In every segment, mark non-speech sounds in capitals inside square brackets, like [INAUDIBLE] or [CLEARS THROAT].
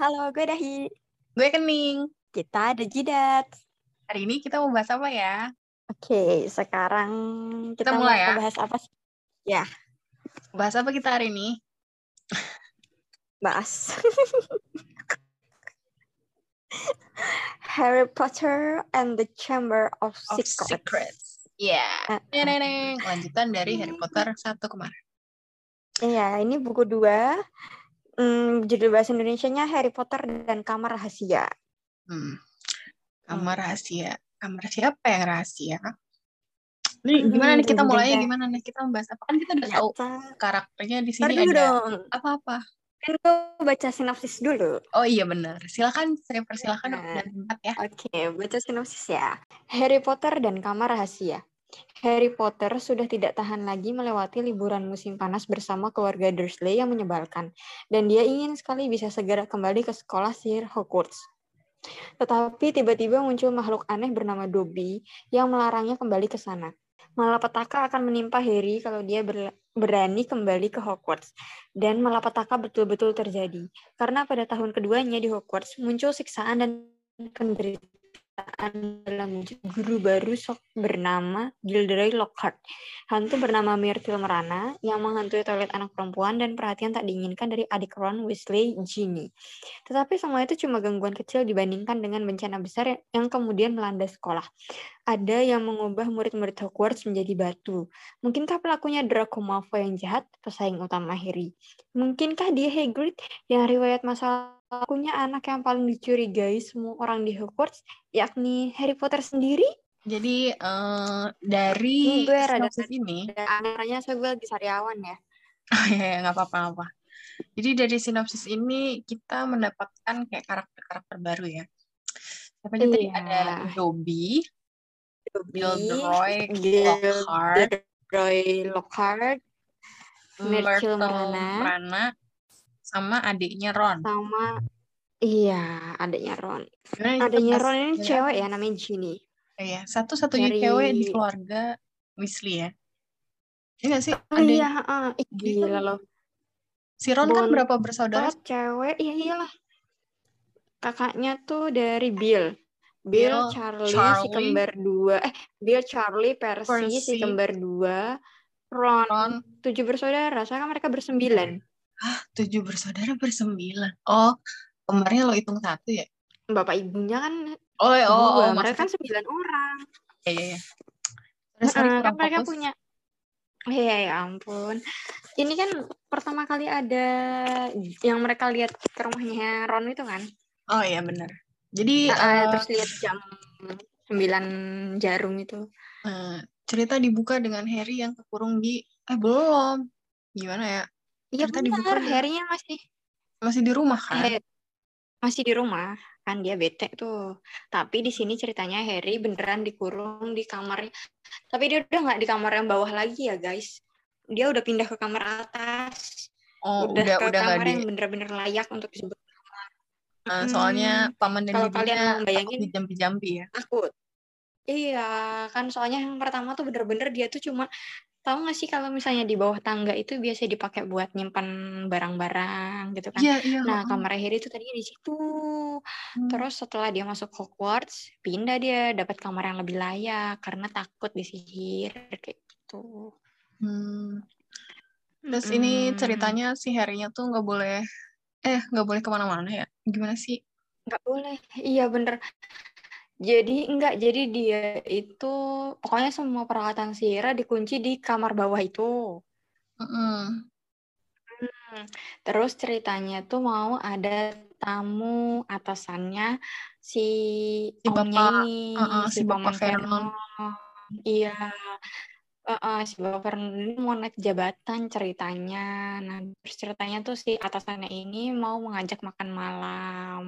Halo, gue Dahi. Gue Kening. Kita ada Jidat. Hari ini kita mau bahas apa ya? Oke, sekarang kita, Kita mulai mau ya? bahas apa sih? Ya, Bahas apa kita hari ini? bahas. [LAUGHS] Harry Potter and the Chamber of, Of Secrets. Secrets. Iya. Eh, Neneng. Lanjutan dari Harry Potter satu kemarin. Iya, ini buku dua. Hmm, judul bahasa Indonesianya Harry Potter dan Kamar Rahasia. Hmm. Kamar rahasia. Kamar siapa yang rahasia? Nih, Hmm, gimana nih kita mulainya ya. gimana nih? Kita membahas apa? Kan kita udah tahu karakternya di sini dulu ada apa-apa. Kan gue baca sinopsis dulu. Oh iya benar. Silakan saya persilakan Nah. dan tempat ya. Oke, baca sinopsis ya. Harry Potter dan Kamar Rahasia. Harry Potter sudah tidak tahan lagi melewati liburan musim panas bersama keluarga Dursley yang menyebalkan, dan dia ingin sekali bisa segera kembali ke sekolah sihir Hogwarts. Tetapi tiba-tiba muncul makhluk aneh bernama Dobby yang melarangnya kembali ke sana. Malapetaka akan menimpa Harry kalau dia berani kembali ke Hogwarts. Dan malapetaka betul-betul terjadi. Karena pada tahun keduanya di Hogwarts muncul siksaan dan penderitaan dalam guru baru sok bernama Gilderoy Lockhart. Hantu bernama Myrtle Merana yang menghantui toilet anak perempuan dan perhatian tak diinginkan dari adik Ron Weasley, Ginny. Tetapi semua itu cuma gangguan kecil dibandingkan dengan bencana besar yang kemudian melanda sekolah. Ada yang mengubah murid-murid Hogwarts menjadi batu. Mungkinkah pelakunya Draco Malfoy yang jahat, pesaing utama Harry? Mungkinkah dia Hagrid yang riwayat masa lalunya anak yang paling dicurigai semua orang di Hogwarts, yakni Harry Potter sendiri? Jadi eh, dari Ini gue rada- sinopsis ini Antaranya saya gue lagi sariawan ya. [LAUGHS] Oh iya, iya, nggak apa-apa. Jadi dari sinopsis ini kita mendapatkan kayak karakter-karakter baru ya. Siapa aja tadi Iya. ada Dobby, Gilderoy Gil- Lockhart, Gilderoy Lockhart, Myrtle Merana. Merana, sama adiknya Ron. sama iya adiknya Ron. Kita Adiknya Ron ini cewek ya namanya Ginny. Iya, satu-satunya Dari- cewek di keluarga Weasley ya. Iya sih? Oh Ada iya, heeh. Ih, Dia gila loh. si Ron kan berapa bersaudara? Cewek, iya iyalah. Kakaknya tuh dari Bill. Bill, Bill, Charlie, si Charlie. kembar dua. Eh, Bill, Charlie, Percy, si Percy. kembar dua. Ron, Ron, tujuh bersaudara. Soalnya kan mereka bersembilan. tujuh bersaudara bersembilan. Oh, kemarin lo hitung satu ya? Bapak ibunya kan Oh, oh, oh, mereka kan sembilan orang. Iya, iya, iya. Terus kan mereka fokus. punya Iya, ya ampun. Ini kan pertama kali ada yang mereka lihat ke rumahnya Ron itu kan. Oh iya benar. Jadi Heeh, eh, terus lihat jam 9 jarum itu. eh, cerita dibuka dengan Harry yang kekurung di eh belum. Gimana ya? Iya Cerita dibuka benar, dengan- Harry-nya masih Masih di rumah kan? eh, masih di rumah kan dia bete tuh. Tapi di sini ceritanya Harry beneran dikurung di kamarnya. Tapi dia udah nggak di kamar yang bawah lagi ya guys. Dia udah pindah ke kamar atas. Oh, udah, udah ke udah kamar yang bener-bener layak untuk disebut eh, soalnya paman dan Kalau kalian bayangin dijampi-jampi ya. takut. Iya, kan soalnya yang pertama tuh bener-bener dia tuh cuma tahu nggak sih kalau misalnya di bawah tangga itu biasa dipakai buat nyimpan barang-barang gitu kan. Iya, iya. Nah, kamar Harry itu tadinya di situ. Hmm. Terus setelah dia masuk Hogwarts, pindah dia dapat kamar yang lebih layak karena takut disihir kayak gitu. Hmm. Terus ini Mm-mm. ceritanya si Harry-nya tuh nggak boleh eh nggak boleh ke mana-mana ya? Gimana sih? nggak boleh. Iya bener. Jadi enggak, jadi dia itu pokoknya semua peralatan sihirnya dikunci di kamar bawah itu. Mm-mm. Terus ceritanya tuh mau ada tamu atasannya si Si omnya bapak, ini, uh-uh, si si bapak. Vernon. Iya, uh-uh, si bapak Vernon ini mau naik jabatan ceritanya. Nah, terus ceritanya tuh si atasannya ini mau mengajak makan malam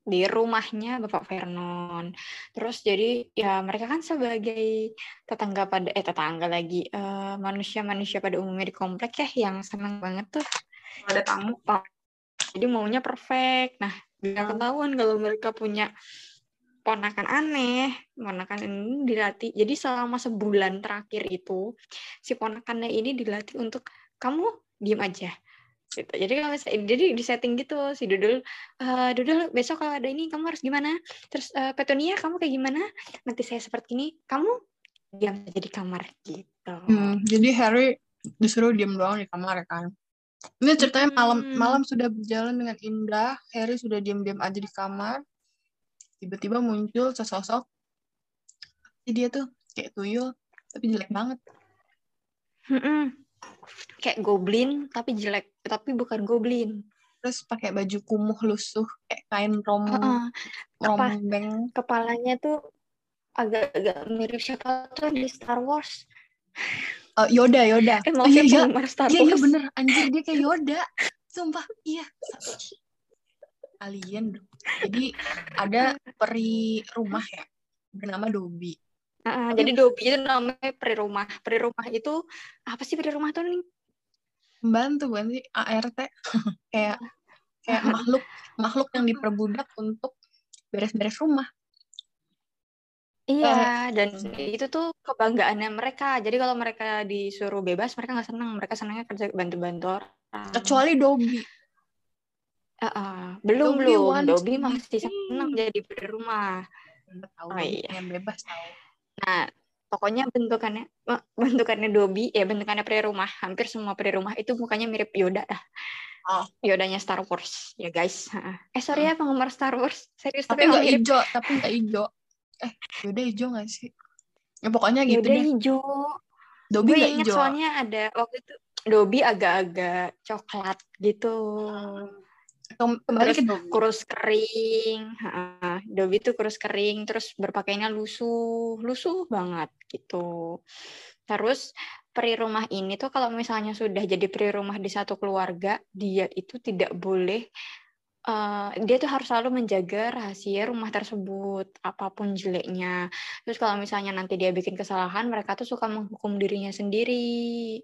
di rumahnya Bapak Vernon. Terus jadi ya mereka kan sebagai tetangga pada eh tetangga lagi eh, manusia-manusia pada umumnya di komplek ya yang senang banget tuh ada tamu. Jadi maunya perfect. Nah, nggak Hmm. ketahuan kalau mereka punya ponakan aneh. Ponakan ini dilatih. Jadi selama sebulan terakhir itu si ponakannya ini dilatih untuk kamu diem aja. gitu. Jadi kalau misalnya, jadi di setting gitu si Dudul, uh, Dudul besok kalau ada ini kamu harus gimana? Terus uh, Petunia kamu kayak gimana? Nanti saya seperti ini, kamu diam saja di kamar gitu. Hmm, jadi Harry disuruh diam doang di kamar kan. Ini ceritanya malam Hmm. malam sudah berjalan dengan indah. Harry sudah diam-diam aja di kamar. Tiba-tiba muncul sesosok. Jadi dia tuh kayak tuyul, tapi jelek banget. Mm-mm. Kayak goblin tapi jelek, tapi bukan goblin. Terus pakai baju kumuh lusuh, kayak kain rom. Apa? rombeng. Kepalanya tuh agak-agak mirip siapa tuh di Star Wars. Eh, Yoda, Yoda. Eh Oh, iya, iya. Star Iya, iya Wars. bener. Anjir, dia kayak Yoda. Sumpah, iya. Alien. Jadi ada peri rumah ya, bernama Dobby. Heeh, jadi Dobby itu namanya peri rumah. Peri rumah itu apa sih peri rumah tuh nih? Membantu bukan sih? ART. [LAUGHS] kayak kayak makhluk makhluk yang diperbudak untuk beres-beres rumah. Iya, dan itu tuh kebanggaannya mereka. Jadi kalau mereka disuruh bebas, mereka nggak senang. Mereka senangnya kerja bantu-bantu orang. Kecuali Dobby. Heeh, belum Dobby belum. be masih senang jadi rumah. Tahu, Oh, iya. pengen bebas tahu. Nah, pokoknya bentukannya bentukannya Dobby ya bentukannya peri rumah. Hampir semua peri rumah itu mukanya mirip Yoda dah. Oh. Yodanya Star Wars ya guys. Eh sorry ya penggemar Star Wars. Serius Tapi nggak hijau, tapi nggak hijau. Eh, Yoda hijau nggak sih? Ya pokoknya gitu Yoda deh. hijau. Dobby Gue nggak hijau. soalnya ada waktu itu Dobby agak-agak coklat gitu. Kem- Kembali ke Terus Dobby. kurus kering. Heeh. Dobby tuh kurus kering, terus berpakaiannya lusuh, lusuh banget gitu. Terus peri rumah ini tuh kalau misalnya sudah jadi peri rumah di satu keluarga, dia itu tidak boleh eh, dia tuh harus selalu menjaga rahasia rumah tersebut, apa pun jeleknya. Terus kalau misalnya nanti dia bikin kesalahan, mereka tuh suka menghukum dirinya sendiri.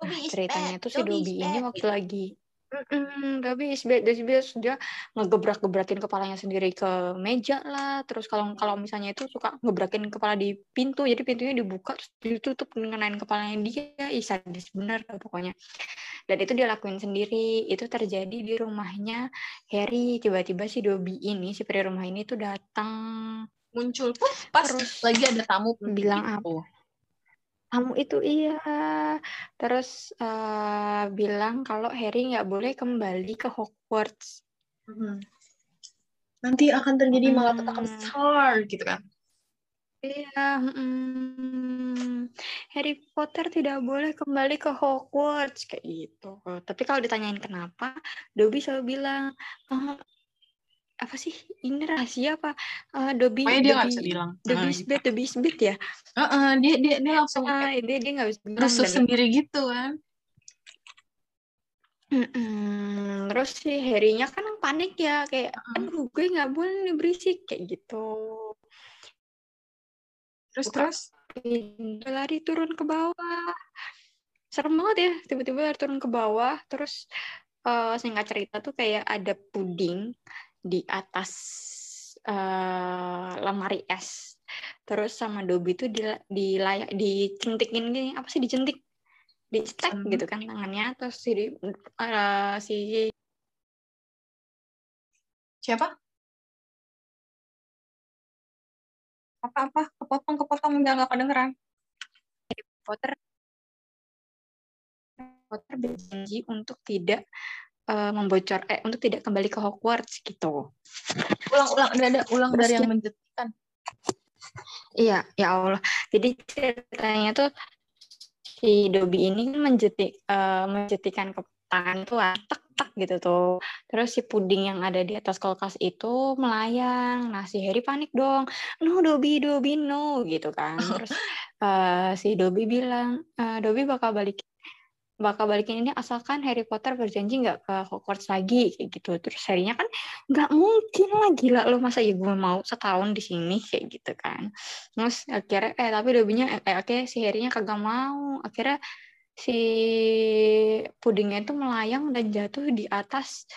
Nah, ceritanya tuh si Dobby ini waktu lagi Mm-mm, Dobby is bad, Dobby is bad. dia ngegebrak-gebrakin kepalanya sendiri ke meja lah. Terus kalau kalau misalnya itu suka ngebrakin kepala di pintu, jadi pintunya dibuka terus ditutup ngenain kepalanya dia. Ih, sadis bener pokoknya. Dan itu dia lakuin sendiri. Itu terjadi di rumahnya Harry. Tiba-tiba si Dobby ini, si pria rumah ini tuh datang Muncul pun pas Terus lagi ada tamu bilang gitu. Kamu itu iya terus eh, bilang kalau Harry nggak boleh kembali ke Hogwarts Mhm. Nanti akan terjadi malapetaka Hmm. besar gitu kan. iya mm, Harry Potter tidak boleh kembali ke Hogwarts kayak gitu tapi kalau ditanyain kenapa Dobby selalu bilang "Ah, apa sih ini rahasia apa Eh, Dobby Pokoknya dia nggak bisa bilang. Dobby Nah, is gitu. Dobby bad ya Heeh, dia dia dia langsung ah, kayak dia dia nggak bisa rusuh sendiri gitu kan. Mm-mm. Terus si Harry-nya kan panik ya kayak aduh gue nggak boleh nih berisik kayak gitu. Terus Buka terus lari turun ke bawah. Serem banget ya tiba-tiba lari turun ke bawah terus eh, singkat cerita tuh kayak ada puding di atas eh, lemari es. Terus sama Dobby tuh di di layak dicentikin gini apa sih dicentik di stack Hmm. gitu kan tangannya terus si eh, si siapa? Apa-apa? Kepotong-kepotong nggak nggak kedengeran. Potter Potter berjanji untuk tidak eh, membocor eh untuk tidak kembali ke Hogwarts gitu. Ulang-ulang ada ada ulang Terus dari yang menjetikan. Iya, ya Allah. Jadi ceritanya tuh si Dobby ini kan menjetik eh, menjetikan ke tangan tuh ah, tek tek gitu tuh. Terus si puding yang ada di atas kulkas itu melayang. Nah, si Harry panik dong. No, Dobby, Dobby, no gitu kan. Terus [LAUGHS] eh, si Dobby bilang, "Eh, Dobby bakal balik bakal balikin ini asalkan Harry Potter berjanji nggak ke Hogwarts lagi kayak gitu terus Harry-nya kan nggak mungkin lah gila lo masa ya gue mau setahun di sini kayak gitu kan terus akhirnya eh tapi Dobby-nya eh, oke si Harry-nya kagak mau akhirnya si pudingnya itu melayang dan jatuh di atas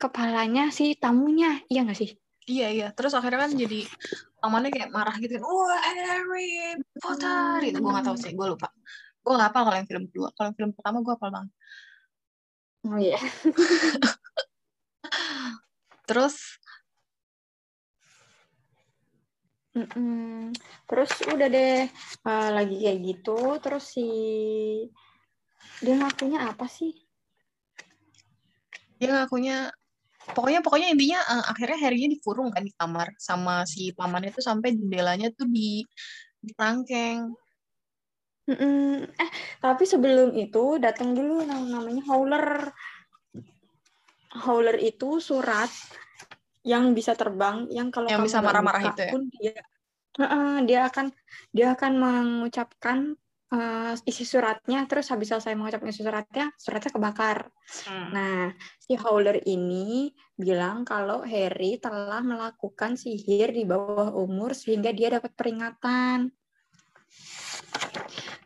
kepalanya si tamunya iya nggak sih Iya iya. Terus akhirnya kan jadi pamannya kayak marah gitu kan. Wah Harry Potter. Itu gue nggak tahu sih. Gue lupa. Gue nggak hafal kalau yang film kedua. Kalau yang film pertama gue hafal banget. Oh iya. [LAUGHS] Terus Mm-mm. Terus udah deh uh, lagi kayak gitu, terus si dia ngakunya apa sih? Dia ngakunya pokoknya pokoknya intinya uh, akhirnya Harry-nya dikurung kan di kamar sama si pamannya tuh sampai jendelanya tuh di ditangkeng. Mm-mm. Eh, tapi sebelum itu datang dulu namanya Howler. Howler itu surat yang bisa terbang, yang kalau yang kamu bisa marah-marah itu ya. Pun dia, uh, dia akan dia akan mengucapkan uh, isi suratnya, terus habis selesai mengucapkan isi suratnya, suratnya kebakar. Hmm. Nah, si Howler ini bilang kalau Harry telah melakukan sihir di bawah umur sehingga dia dapat peringatan.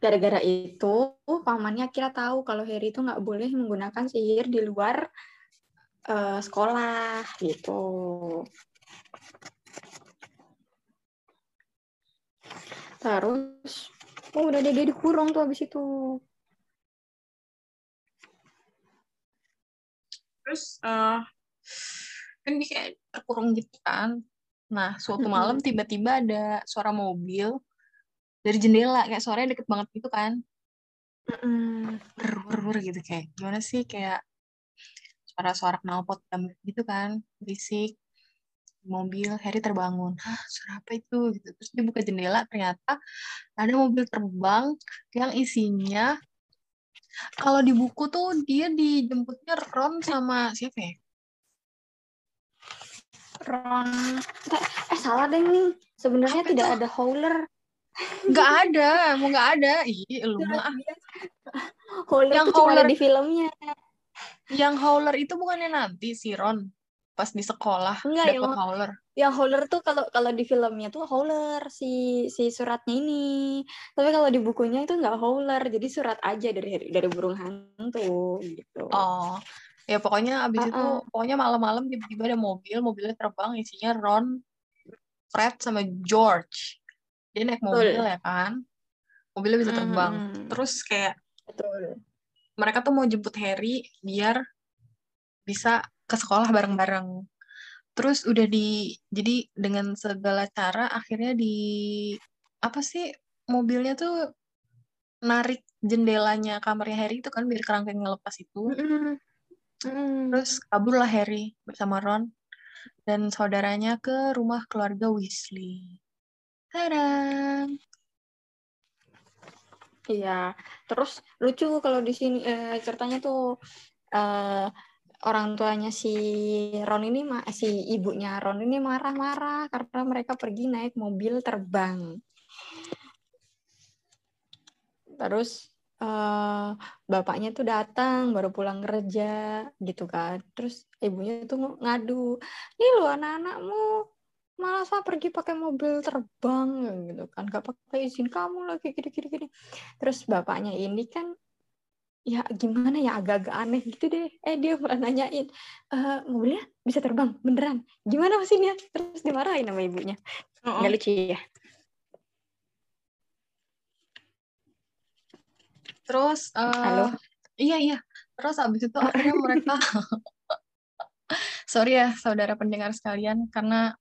Gara-gara itu, pamannya kira tahu kalau Harry itu nggak boleh menggunakan sihir di luar uh, sekolah gitu. Terus, oh udah dia, dia dikurung tuh habis itu. Terus, uh, kan dia kayak terkurung gitu kan. Nah, suatu malam tiba-tiba ada suara mobil dari jendela kayak suaranya deket banget gitu kan. Mm ber gitu kayak gimana sih kayak suara-suara knalpot gitu kan berisik. Mobil Harry terbangun. Hah, suara apa itu? Gitu. Terus dia buka jendela ternyata ada mobil terbang yang isinya kalau di buku tuh dia dijemputnya Ron sama siapa ya? Ron. Eh salah deh nih. Sebenarnya tidak ada Howler Nggak ada, mau nggak ada. Ih, lu mah. Howler yang itu Howler di filmnya. Yang Howler itu bukannya nanti si Ron pas di sekolah Enggak, yang Howler. Yang Howler tuh kalau kalau di filmnya tuh Howler si si suratnya ini. Tapi kalau di bukunya itu nggak Howler, jadi surat aja dari dari burung hantu gitu. Oh. Ya pokoknya abis uh -uh. itu pokoknya malam-malam tiba-tiba ada mobil, mobilnya terbang isinya Ron, Fred sama George dia naik mobil Betul. ya kan mobilnya bisa terbang hmm. terus kayak Betul. mereka tuh mau jemput Harry biar bisa ke sekolah bareng-bareng terus udah di jadi dengan segala cara akhirnya di apa sih mobilnya tuh narik jendelanya kamarnya Harry itu kan biar kerangkengnya lepas itu mm -hmm. terus kaburlah Harry bersama Ron dan saudaranya ke rumah keluarga Weasley Tadang. Iya, terus lucu kalau di sini eh, ceritanya tuh eh, orang tuanya si Ron ini si ibunya Ron ini marah-marah karena mereka pergi naik mobil terbang. Terus uh, bapaknya tuh datang baru pulang kerja gitu kan. Terus ibunya tuh ngadu, "Nih lu anak-anakmu malah saya pergi pakai mobil terbang gitu kan. Gak pakai izin kamu lagi gini gini gini. Terus bapaknya ini kan ya gimana ya agak-agak aneh gitu deh. Eh dia malah nanyain e, mobilnya bisa terbang? Beneran? Gimana mesinnya? Terus dimarahin sama ibunya. Oh. nggak lucu ya? Terus uh, halo iya iya. Terus abis itu akhirnya mereka [LAUGHS] [LAUGHS] sorry ya saudara pendengar sekalian karena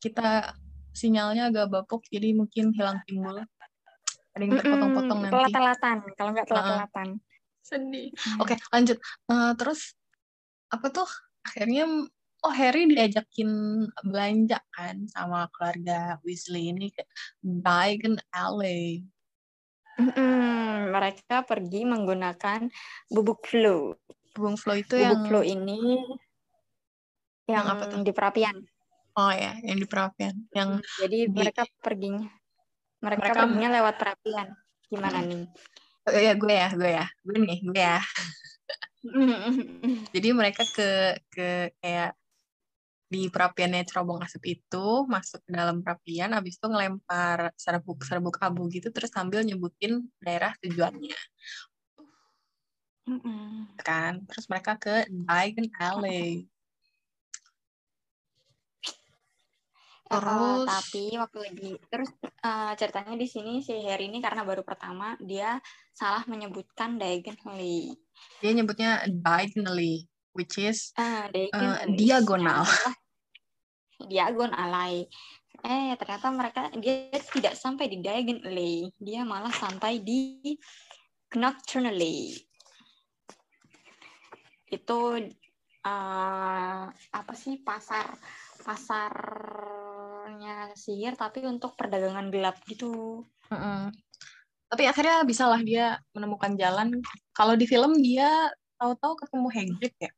kita sinyalnya agak bapuk jadi mungkin hilang timbul. Ada yang terpotong-potong nanti. telat-telatan. Kalau nggak telat-telatan. Uh, sedih. Hmm. oke okay, lanjut. Uh, terus apa tuh? Akhirnya oh Harry diajakin belanja kan sama keluarga Weasley ini ke Diagon Alley. Mm mereka pergi menggunakan bubuk flu. Bubuk flu itu bubuk yang flu ini yang, yang apa tuh? di perapian Oh ya, yang di perapian. Yang jadi di... mereka perginya mereka, mereka perginya lewat perapian. Gimana hmm. nih? Oh, ya gue ya, gue ya. Gue nih, gue ya. [LAUGHS] jadi mereka ke ke kayak di perapiannya cerobong asap itu masuk ke dalam perapian habis itu ngelempar serbuk serbuk abu gitu terus sambil nyebutin daerah tujuannya mm kan terus mereka ke Diagon Alley Terus uh, tapi waktu lagi terus uh, ceritanya di sini si Harry ini karena baru pertama dia salah menyebutkan diagonally. Dia nyebutnya diagonally, which is uh, uh, diagonal. diagonal Eh ternyata mereka dia tidak sampai di diagonally, dia malah sampai di nocturnally. Itu uh, apa sih pasar pasarnya sihir tapi untuk perdagangan gelap gitu. Mm -mm. Tapi akhirnya bisalah dia menemukan jalan. Kalau di film dia tahu-tahu ketemu Hagrid ya.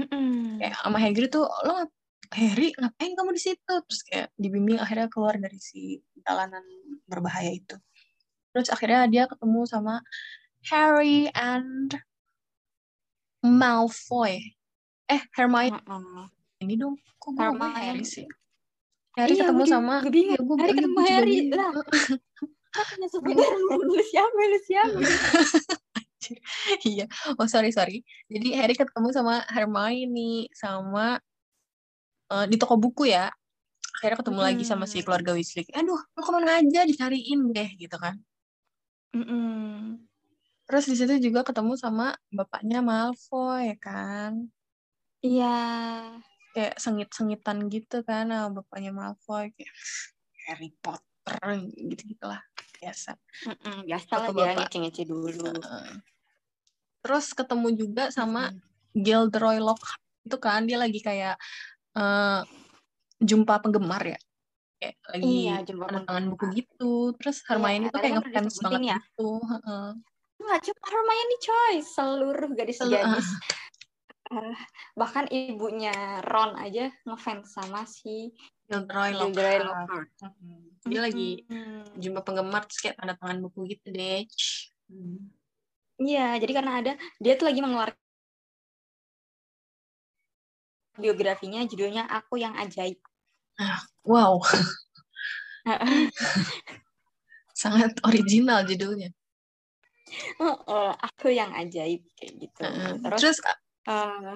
Mm -mm. Kayak sama Hagrid tuh lo Harry ngapain kamu di situ terus kayak dibimbing akhirnya keluar dari si jalanan berbahaya itu terus akhirnya dia ketemu sama Harry and Malfoy eh Hermione uh -uh ini dong kok gue ngomong Harry sih Harry iya, ketemu gue, sama gue bingung. Ya, gue Harry ketemu Harry. lah [LAUGHS] lu siapa? Lu siapa? Iya. Oh sorry sorry. Jadi Harry ketemu sama Hermione sama uh, di toko buku ya. Akhirnya ketemu hmm. lagi sama si keluarga Weasley. Aduh lu ke mana aja dicariin deh gitu kan. Mm-mm. terus di situ juga ketemu sama bapaknya Malfoy ya kan? Iya kayak sengit-sengitan gitu kan sama bapaknya Malfoy kayak Harry Potter gitu gitulah biasa. Mm-mm, biasa lah dia ngece-ngece dulu. Uh, terus ketemu juga sama mm-hmm. Gilderoy Lockhart itu kan dia lagi kayak uh, jumpa penggemar ya. Kayak lagi iya, tangan buku gitu. Terus iya, Hermione iya, tuh kayak ngefans banget ya? gitu uh. nggak cuma Hermione coy. Seluruh gadis-gadis uh, bahkan ibunya Ron aja ngefans sama si Gilderoy Lockhart. Lockhart. Mm-hmm. Dia lagi mm-hmm. jumpa penggemar terus kayak tanda tangan buku gitu deh. Iya, jadi karena ada dia tuh lagi mengeluarkan biografinya judulnya Aku yang Ajaib. Ah, wow. [LAUGHS] Sangat original judulnya. Oh, oh, aku yang ajaib kayak gitu. Uh, terus, terus uh,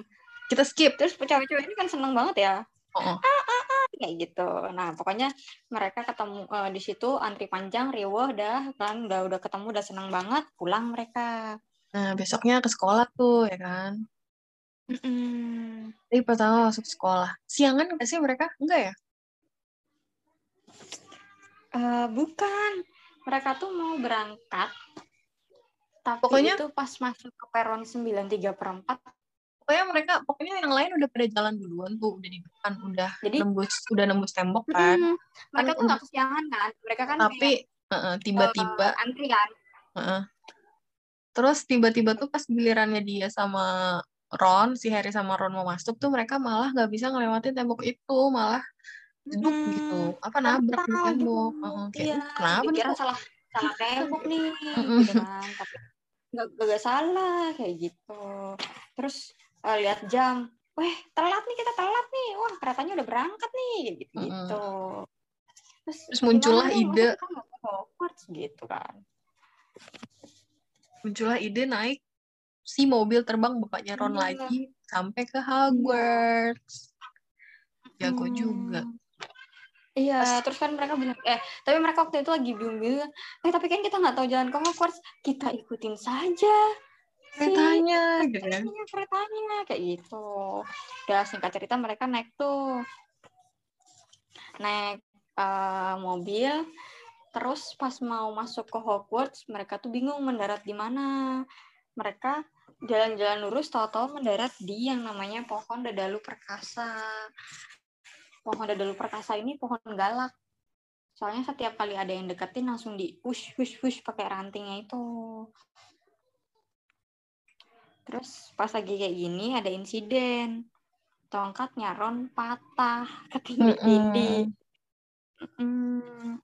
kita skip terus cewek-cewek ini kan seneng banget ya oh. ah, ah, ah, kayak gitu nah pokoknya mereka ketemu uh, di situ antri panjang riuh dah kan udah udah ketemu udah seneng banget pulang mereka nah besoknya ke sekolah tuh ya kan. Jadi pertama masuk sekolah. Siangan nggak sih mereka? Enggak ya? Uh, bukan. Mereka tuh mau berangkat. Tapi Pokoknya... itu pas masuk ke peron 93 per 4 pokoknya mereka pokoknya yang lain udah pada jalan duluan tuh udah di depan udah Jadi, nembus udah nembus tembok kan. Hmm, mereka kan, tuh nggak kesiangan kan? Mereka kan tapi tiba-tiba. uh, antri kan? Uh, terus tiba-tiba tuh pas gilirannya dia sama Ron si Harry sama Ron mau masuk tuh mereka malah nggak bisa ngelewatin tembok itu malah duduk hmm, gitu. Apa nabrak di tembok? uh, kayak, iya, kenapa nih salah salah tembok nih [LAUGHS] gitu kan. Tapi nggak gak salah kayak gitu. Terus uh, lihat jam. Weh telat nih kita telat nih. Wah keretanya udah berangkat nih gitu gitu terus, terus muncullah ide. Hogwarts gitu kan. Muncullah ide naik si mobil terbang bapaknya Ron hmm. lagi sampai ke Hogwarts. Jago hmm. juga. Iya, terus kan mereka bilang, eh, tapi mereka waktu itu lagi bingung-bingung, eh, tapi kan kita nggak tahu jalan ke Hogwarts, kita ikutin saja keretanya gitu kan keretanya kayak gitu. Udah singkat cerita mereka naik tuh. Naik uh, mobil terus pas mau masuk ke Hogwarts mereka tuh bingung mendarat di mana. Mereka jalan-jalan lurus tahu-tahu mendarat di yang namanya pohon dadalu perkasa. Pohon dadalu perkasa ini pohon galak. Soalnya setiap kali ada yang deketin langsung di push push push pakai rantingnya itu Terus pas lagi kayak gini ada insiden. Tongkatnya Ron patah, ketindih-tindih. Mm -mm.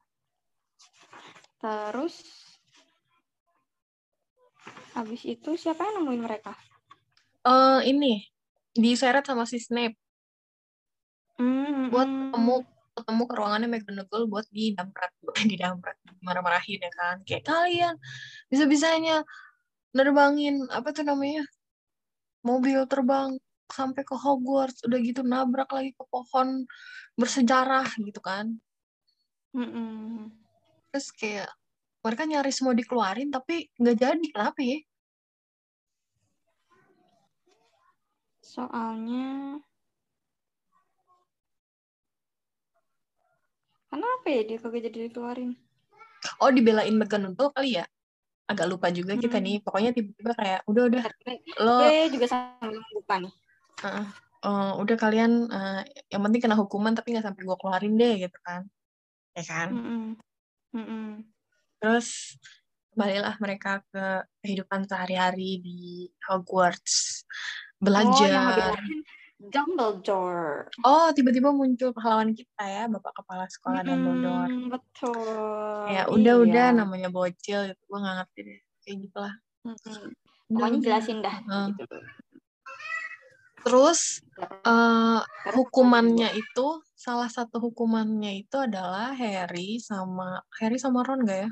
Terus habis itu siapa yang nemuin mereka? Uh, ini diseret sama si Snape. Mm, buat ketemu ketemu ke ruangannya McGonagall buat di damprat [LAUGHS] di damprat marah-marahin ya kan kayak kalian bisa-bisanya nerbangin apa tuh namanya mobil terbang sampai ke Hogwarts udah gitu nabrak lagi ke pohon bersejarah gitu kan Mm-mm. terus kayak mereka nyaris mau dikeluarin tapi nggak jadi kenapa ya Soalnya kenapa ya dia kagak jadi dikeluarin? oh dibelain McGonagall kali ya agak lupa juga kita Hmm. nih pokoknya tiba-tiba kayak udah udah lo Gue juga sambil membuka nih. uh, uh, udah kalian uh, yang penting kena hukuman tapi nggak sampai gue keluarin deh gitu kan ya kan Mm-mm. Mm-mm. terus kembalilah mereka ke kehidupan sehari-hari di Hogwarts Oh, yang belajar Dumbledore. oh tiba-tiba muncul pahlawan kita ya bapak kepala sekolah Dumbledore Mm, betul. ya udah-udah Iya. namanya bocil gitu gue nggak ngerti deh kayak gitulah. Udah, Pokoknya jelasin dah. Gitu. terus Terus hukumannya itu salah satu hukumannya itu adalah Harry sama Harry sama Ron gak ya?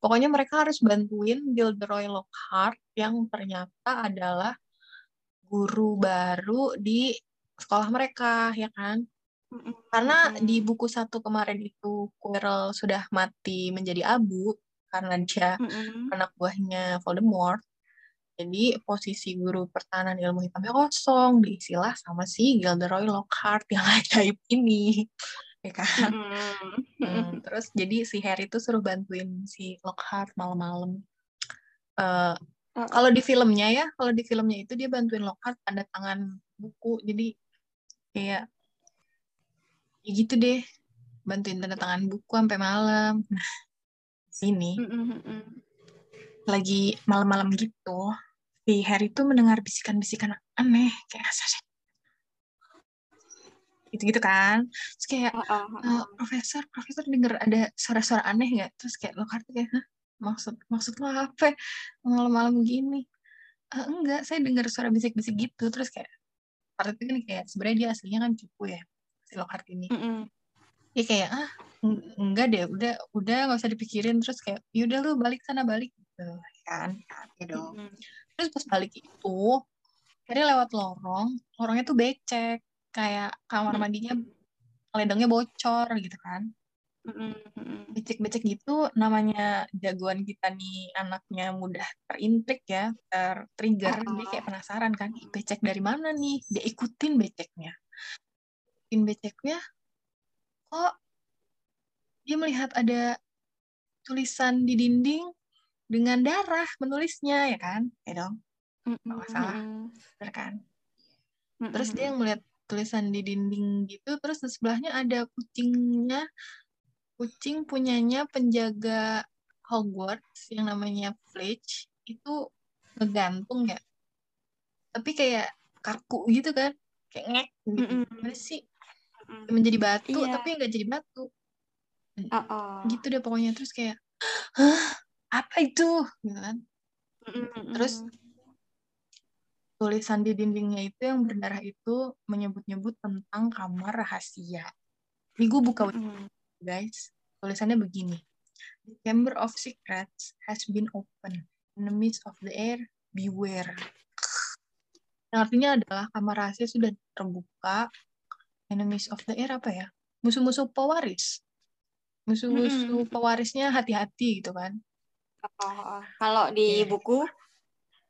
Pokoknya mereka harus bantuin Gilderoy Lockhart yang ternyata adalah guru baru di sekolah mereka ya kan? Karena di buku satu kemarin itu Quirrell sudah mati menjadi abu karena dia Mm-mm. anak buahnya Voldemort. Jadi posisi guru pertahanan ilmu hitamnya kosong, diisilah sama si Gilderoy Lockhart yang [LAUGHS] ajaib ini. Ya kan? Mm-mm. Hmm, terus jadi si Harry tuh suruh bantuin si Lockhart malam-malam. Eh, Kalau di filmnya ya, kalau di filmnya itu dia bantuin Lockhart tanda tangan buku. Jadi kayak ya gitu deh, bantuin tanda tangan buku sampai malam. Nah, sini lagi malam-malam gitu, si Harry tuh mendengar bisikan-bisikan aneh kayak asal gitu-gitu kan. Terus kayak oh, oh. "Eh, profesor, profesor denger ada suara-suara aneh nggak? Terus kayak Lockhart kayak, Hah? Maksud maksud lo apa? Malam-malam gini? "Eh, enggak, saya dengar suara bisik-bisik gitu. Terus kayak Lockhart itu kan kayak sebenarnya dia aslinya kan cupu ya si Lockhart ini. Mm-mm. Dia kayak ah eng- enggak deh, udah udah nggak usah dipikirin. Terus kayak yaudah lu balik sana balik gitu kan? Ya dong. Mm-mm. Terus pas balik itu, Harry lewat lorong, lorongnya tuh becek, kayak kamar mandinya ledengnya bocor gitu kan. Becek-becek gitu namanya jagoan kita nih anaknya mudah terintrik ya, tertrigger, dia kayak penasaran kan, "Ih, becek dari mana nih? Dia ikutin beceknya. Ikutin beceknya, kok dia melihat ada tulisan di dinding dengan darah menulisnya ya kan? Ya dong, Mm-mm. nggak masalah, bener kan? Terus dia ngeliat tulisan di dinding gitu, terus di sebelahnya ada kucingnya, kucing punyanya penjaga Hogwarts yang namanya Fletch, itu ngegantung ya. Tapi kayak kaku gitu kan, kayak ngek gitu. Mm-mm. Gimana sih? Menjadi batu, Iya. tapi nggak jadi batu. Oh, oh. Gitu deh pokoknya. Terus kayak, hah, apa itu? Gitu kan. Mm-mm. Terus tulisan di dindingnya itu yang berdarah itu menyebut-nyebut tentang kamar rahasia. Ini gue buka Mm-mm. Guys. Tulisannya begini. The Chamber of Secrets has been opened. Enemies of the air, beware. Yang artinya adalah kamar rahasia sudah terbuka. Enemies of the air apa ya? Musuh-musuh pewaris. Musuh-musuh Mm-mm. pewarisnya hati-hati gitu kan. Oh, oh. Kalau di Iya. buku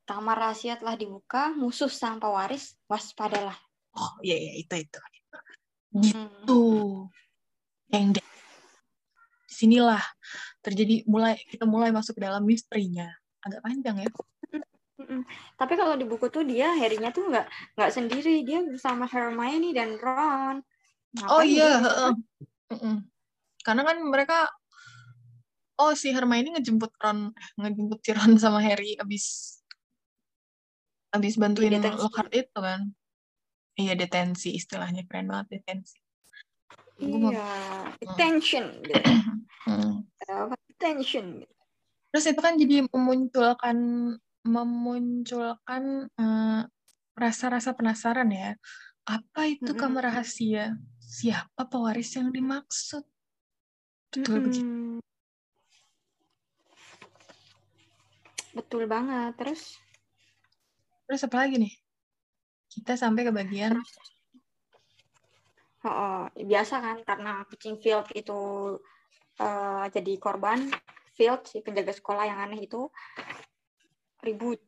kamar rahasia telah dibuka, musuh sang pewaris waspadalah. Oh iya iya itu itu. Mm. Gitu. Yang Di sinilah terjadi mulai kita mulai masuk ke dalam misterinya. Agak panjang ya. Mm-mm. Tapi kalau di buku tuh dia Harry-nya tuh nggak nggak sendiri, dia bersama Hermione dan Ron. Oh Ngapain iya, dia bisa heeh. Mm-mm. Karena kan mereka oh si Hermione ngejemput Ron, ngejemput si Ron sama Harry abis abis bantuin. Lockhart itu kan. Iya detensi istilahnya keren banget detensi. Gua mau- [CLEARS THROAT] Iya, detention gitu. Hmm. Gitu. Terus itu kan jadi memunculkan memunculkan eh, rasa-rasa penasaran ya. Apa itu Mm-mm. kamar rahasia? Siapa pewaris yang dimaksud? Betul begitu. Mm-mm. Betul banget. Terus Terus apa lagi nih? kita sampai ke bagian oh, biasa kan karena kucing field itu uh, jadi korban field si penjaga sekolah yang aneh itu ribut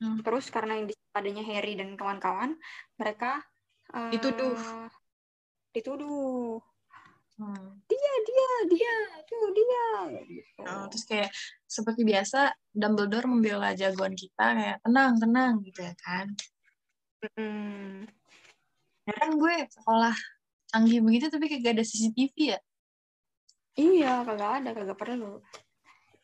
hmm. terus karena yang adanya Harry dan kawan-kawan mereka uh, dituduh dituduh hmm. dia dia dia tuh dia gitu. oh, terus kayak seperti biasa Dumbledore membela jagoan kita kayak tenang tenang gitu ya kan hmm. Ya kan gue sekolah canggih begitu tapi kayak gak ada CCTV ya? Iya kagak ada kagak perlu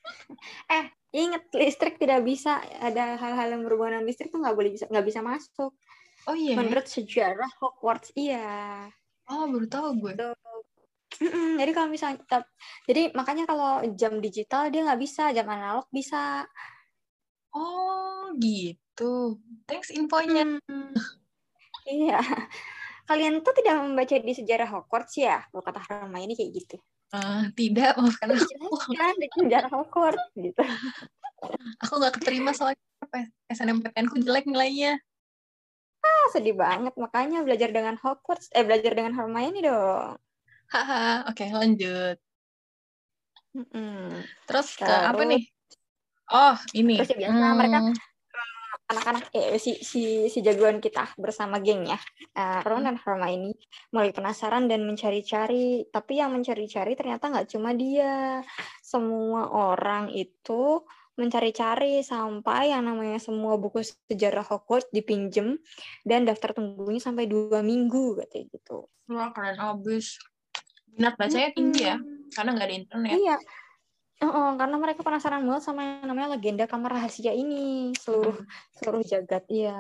[LAUGHS] eh inget listrik tidak bisa. Ada hal-hal yang berhubungan dengan listrik tuh nggak boleh bisa nggak bisa masuk. Oh iya menurut sejarah Hogwarts iya. Oh baru tahu gue. Tuh. jadi kalau misalnya jadi makanya kalau jam digital dia nggak bisa jam analog bisa. Oh gitu. Thanks infonya. Hmm. iya kalian tuh tidak membaca di sejarah Hogwarts ya kalau kata ini kayak gitu Uh, tidak, maafkan aku. Kan bikin jarak awkward gitu. aku nggak keterima soalnya SNMPTN ku jelek nilainya. Ah, sedih banget. Makanya belajar dengan Hogwarts, eh belajar dengan Hermione dong. Haha, oke okay, lanjut. Mm-mm. Terus ke apa nih? Oh, ini. Terus ya biasa hmm. mereka anak-anak eh si si si jagoan kita bersama gengnya uh, Ron dan Hermione mulai penasaran dan mencari-cari tapi yang mencari-cari ternyata nggak cuma dia semua orang itu mencari-cari sampai yang namanya semua buku sejarah Hogwarts dipinjem dan daftar tunggunya sampai dua minggu kayak gitu. Wah keren abis. Minat bacanya tinggi ya, karena nggak ada internet. Iya, Oh, karena mereka penasaran banget sama yang namanya legenda kamar rahasia ini seluruh hmm. seluruh jagat ya.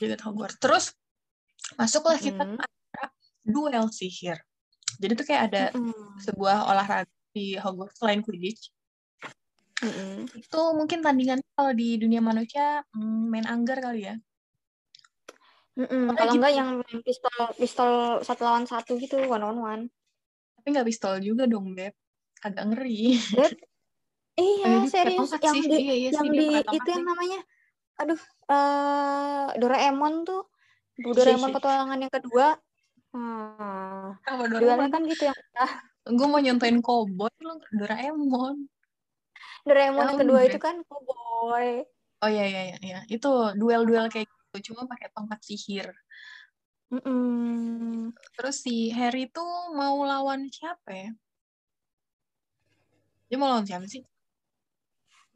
Jagat Hogwarts. Terus masuklah hmm. kita ke duel sihir. Jadi tuh kayak ada hmm. sebuah olahraga di Hogwarts selain Quidditch. Hmm. Itu mungkin tandingan kalau di dunia manusia hmm, main anggar kali ya. Mm Kalau gitu. enggak yang pistol pistol satu lawan satu gitu one on one. Tapi nggak pistol juga dong beb agak ngeri. iya, serius yang di iya, iya, yang di itu yang namanya aduh uh, Doraemon tuh Bu Doraemon petualangan yang kedua. Hmm. Apa Doraemon kan gitu yang ah. Gue mau nyontoin koboi lo Doraemon. Doraemon yang kedua itu kan koboi. Oh iya iya iya, iya. itu duel-duel kayak gitu cuma pakai tongkat sihir. Mm -mm. Terus si Harry tuh mau lawan siapa ya? Dia mau lawan siapa sih?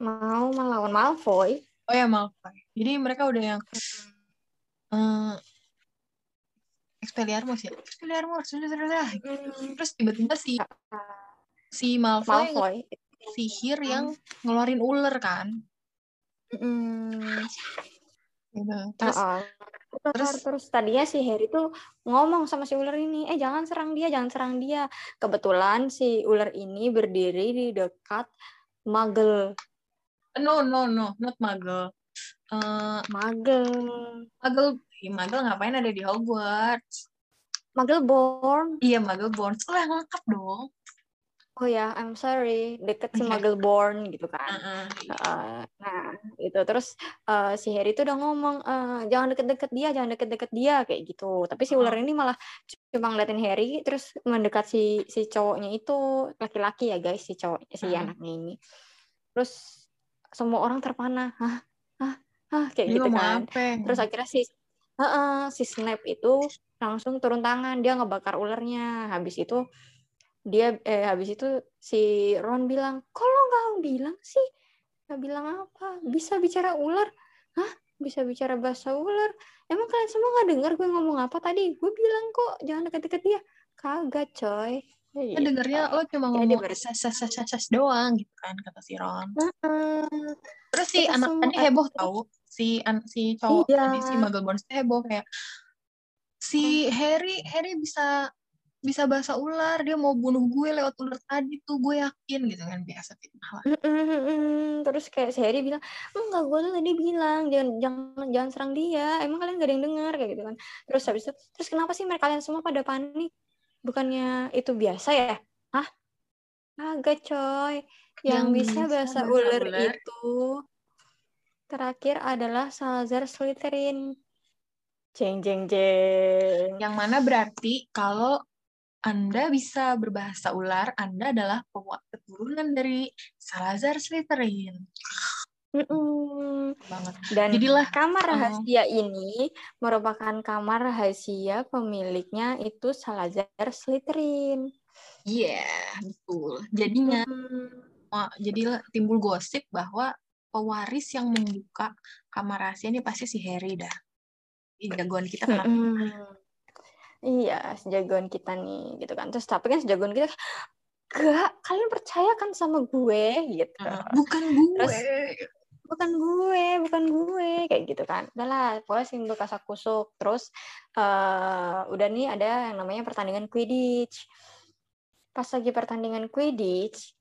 Mau melawan Malfoy. Oh ya Malfoy. Jadi mereka udah yang uh, Expelliarmus ya. Expelliarmus sudah sudah Terus tiba-tiba si si Malfoy, Malfoy. sihir yang ngeluarin ular kan. Mm. Gitu. Terus uh -uh terus terus tadinya si Harry tuh ngomong sama si ular ini eh jangan serang dia jangan serang dia. Kebetulan si ular ini berdiri di dekat Magel no no no not Magel uh, Magel Magel Magel ngapain ada di Hogwarts? Magelborn iya Magelborn oh yang lengkap dong oh ya I'm sorry. Deket si Muggleborn gitu kan. Uh, uh. Nah itu terus uh, si Harry tuh udah ngomong uh, jangan deket-deket dia jangan deket-deket dia kayak gitu. Tapi si ular ini malah cuma ngeliatin Harry terus mendekat si si cowoknya itu laki-laki ya guys si cowok si uh. anaknya ini. Terus semua orang terpana hah? Hah? Hah? kayak gitu kan. apa? terus akhirnya si uh, uh, si Snape itu langsung turun tangan dia ngebakar ularnya. Habis itu dia eh habis itu si Ron bilang kalau nggak bilang sih? Nggak bilang apa? Bisa bicara ular? Hah? Bisa bicara bahasa ular? Emang kalian semua nggak dengar gue ngomong apa tadi? Gue bilang kok jangan deket-deket dia. Kagak coy. Ya, gitu. dengarnya lo cuma ngomong sas sas sas sas doang gitu kan kata si Ron. Uh, terus si anak tadi heboh tahu si an si cowok iya. tadi si Muggleborn heboh kayak si Harry Harry bisa bisa bahasa ular dia mau bunuh gue lewat ular tadi tuh gue yakin gitu kan biasa fitnah lah. Terus kayak si Harry bilang enggak gue tuh tadi bilang jangan jangan jangan serang dia. Emang kalian gak ada yang dengar kayak gitu kan. Terus habis itu terus kenapa sih mereka kalian semua pada panik? Bukannya itu biasa ya? Hah? Agak coy. Yang, yang bisa, bisa bahasa ular, ular. itu terakhir adalah Salazar Slytherin. Jeng jeng jeng. Yang mana berarti kalau anda bisa berbahasa ular, Anda adalah keturunan dari Salazar Slytherin. Mm-mm. banget. Dan Jadilah kamar rahasia uh, ini merupakan kamar rahasia pemiliknya itu Salazar Slytherin. Iya, yeah, betul. Jadinya mm. oh, jadilah timbul gosip bahwa pewaris yang membuka kamar rahasia ini pasti si Harry dah. Ini jagoan kita kenapa? Mm iya sejagoan kita nih gitu kan. Terus tapi kan sejagoan kita gak kalian percaya kan sama gue? Gitu. Bukan gue. Terus, bukan gue bukan gue kayak gitu kan. Udah lah pokoknya simbol kasak kusuk terus uh, udah nih ada yang namanya pertandingan quidditch. Pas lagi pertandingan quidditch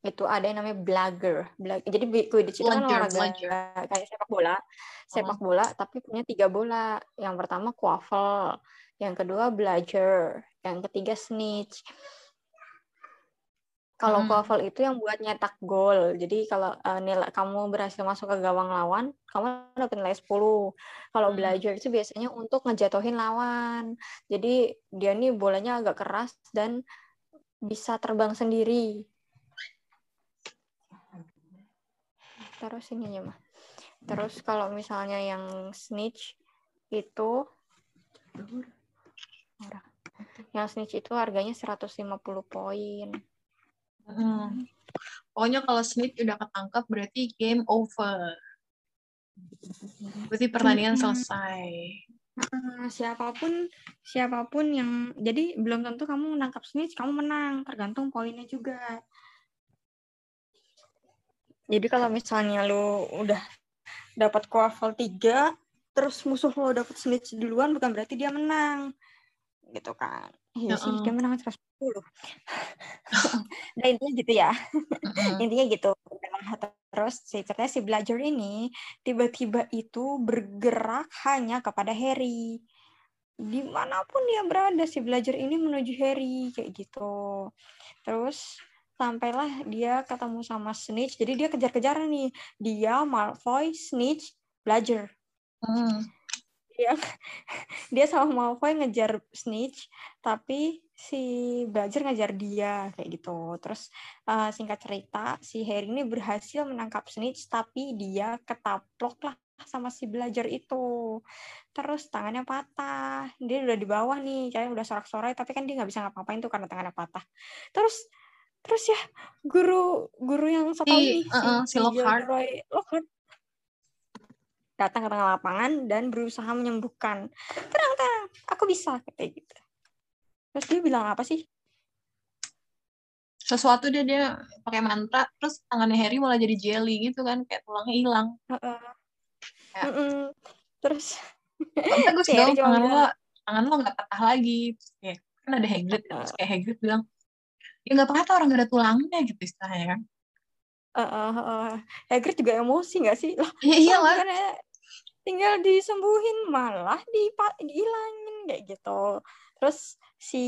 itu ada yang namanya blagger. Blag jadi quidditch itu kan olahraga kayak sepak bola, sepak bola tapi punya tiga bola. Yang pertama quaffle, yang kedua belajar, yang ketiga snitch. Kalau hmm. itu yang buat nyetak gol. Jadi kalau uh, nilai kamu berhasil masuk ke gawang lawan, kamu dapat nilai 10. Kalau hmm. belajar itu biasanya untuk ngejatuhin lawan. Jadi dia nih bolanya agak keras dan bisa terbang sendiri. Terus ini ya mah. Terus kalau misalnya yang snitch itu murah. Yang snitch itu harganya 150 poin. Hmm. Pokoknya kalau snitch udah ketangkep berarti game over. Berarti pertandingan hmm. selesai. Uh, siapa pun siapa pun yang jadi belum tentu kamu menangkap snitch kamu menang tergantung poinnya juga jadi kalau misalnya lu udah dapat quaffle 3 terus musuh lo dapat snitch duluan bukan berarti dia menang gitu kan. Iya sih dia menang 110 nah intinya gitu ya. Intinya gitu. Terus si ceritanya si belajar ini tiba-tiba itu bergerak hanya kepada Harry. Di mana pun dia berada si belajar ini menuju Harry kayak gitu. Terus sampailah dia ketemu sama Snitch. Jadi dia kejar-kejaran nih. Dia Malfoy Snitch belajar. Hmm dia [LAUGHS] dia sama Malfoy ngejar Snitch tapi si belajar ngejar dia kayak gitu. Terus uh, singkat cerita si Harry ini berhasil menangkap Snitch tapi dia ketaplok lah sama si belajar itu. Terus tangannya patah. Dia udah di bawah nih kayak udah sorak-sorai tapi kan dia nggak bisa ngapa-ngapain tuh karena tangannya patah. Terus terus ya guru guru yang satu ini uh, si, si Lockhart. Lockhart datang ke tengah lapangan dan berusaha menyembuhkan. Tenang, tenang, aku bisa kayak gitu. Terus dia bilang apa sih? Sesuatu dia dia pakai mantra, terus tangannya Harry malah jadi jelly gitu kan, kayak tulangnya hilang. Uh -uh. Ya. Uh -uh. Terus bagus dong, tangan lo, tangan lo nggak patah lagi. Terus kayak, kan ada Hagrid, uh. terus kayak Hagrid bilang, ya nggak patah orang gak ada tulangnya gitu istilahnya kan. Uh, uh, uh. Hagrid juga emosi gak sih? Iya, iya lah tinggal disembuhin malah dihilangin kayak gitu. Terus si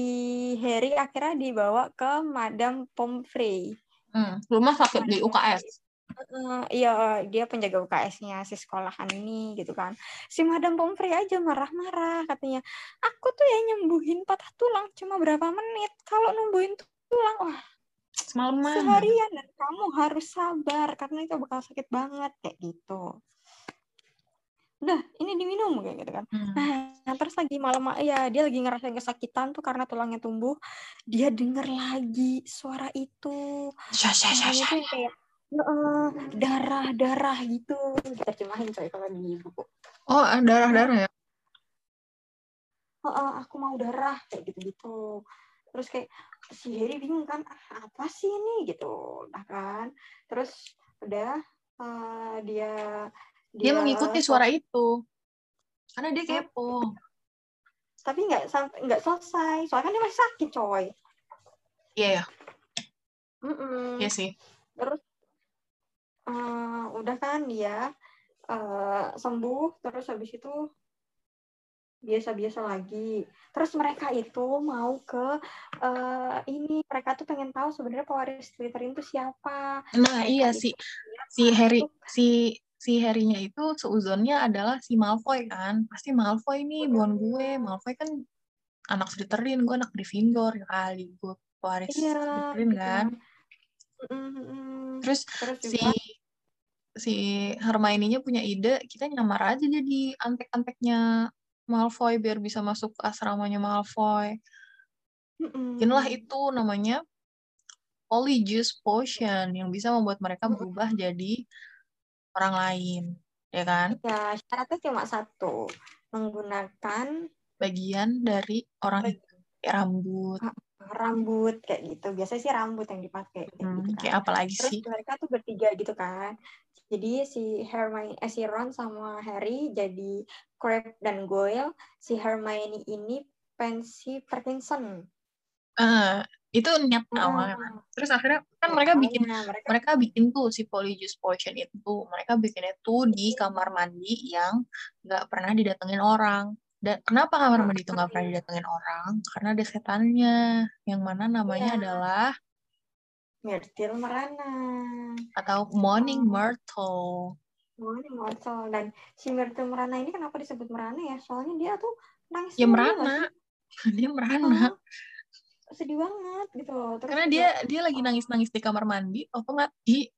Harry akhirnya dibawa ke Madam Pomfrey. Hmm, rumah sakit di UKS Uh, iya dia penjaga UKS-nya si sekolahan ini gitu kan. Si Madam Pomfrey aja marah-marah katanya aku tuh ya nyembuhin patah tulang cuma berapa menit. Kalau numbuhin tulang wah semalaman. seharian dan kamu harus sabar karena itu bakal sakit banget kayak gitu udah ini diminum kayak gitu kan. Hmm. nah terus lagi malam ya dia lagi ngerasain kesakitan tuh karena tulangnya tumbuh. Dia denger lagi suara itu. Suaranya tuh kayak uh, darah darah gitu. Kita cimahin coy kalau di buku oh darah darah ya? Uh, uh, aku mau darah kayak gitu gitu terus kayak si Harry bingung kan ah, apa sih ini? Gitu nah kan. Terus udah uh, dia dia, dia mengikuti suara itu. Karena dia kepo. Tapi nggak nggak selesai. Soalnya kan dia masih sakit coy. Iya yeah, mm -mm. iya sih. Terus uh, udah kan dia uh, sembuh. Terus habis itu biasa-biasa lagi. Terus mereka itu mau ke uh, ini mereka tuh pengen tahu sebenarnya pewaris Twitter itu siapa. Nah, mereka iya si si Harry si si Harry-nya itu seuzonnya adalah si Malfoy kan. Pasti Malfoy nih bukan gue. Malfoy kan anak Slytherin, gue anak Gryffindor ya kali. Gue pewaris Iya, Slytherin gitu kan. Terus Terus si juga si Hermione-nya punya ide, kita nyamar aja jadi antek-anteknya Malfoy biar bisa masuk ke asramanya Malfoy. mm-mm. Bikinlah itu namanya Polyjuice Potion yang bisa membuat mereka berubah jadi orang lain, ya kan? ya syaratnya cuma satu menggunakan Bagian dari orang Bag- itu, kayak rambut, rambut kayak gitu biasanya sih rambut yang dipakai kayak hmm, gitu kan. kayak apa lagi terus sih? mereka tuh bertiga gitu kan jadi si Hermione eh, si Ron sama Harry jadi Crabbe dan Goyle si Hermione ini pensi Parkinson Eh, itu niat Mm-mm. awalnya kan. Terus akhirnya kan mereka bikin Awalnya mereka. mereka bikin tuh si Polyjuice Potion itu. Mereka bikinnya tuh di kamar mandi yang nggak pernah didatengin orang. Dan kenapa kamar mandi itu nggak pernah didatengin orang? Karena ada setannya. Yang mana namanya Iya. adalah Myrtle merana atau Morning Myrtle. Oh, ini Myrtle. Dan si Myrtle merana ini kenapa disebut merana ya? Soalnya dia tuh nangis ya merana. [LAUGHS] dia merana. Oh, sedih banget gitu. Terus karena juga- dia dia lagi nangis nangis di kamar mandi oh mati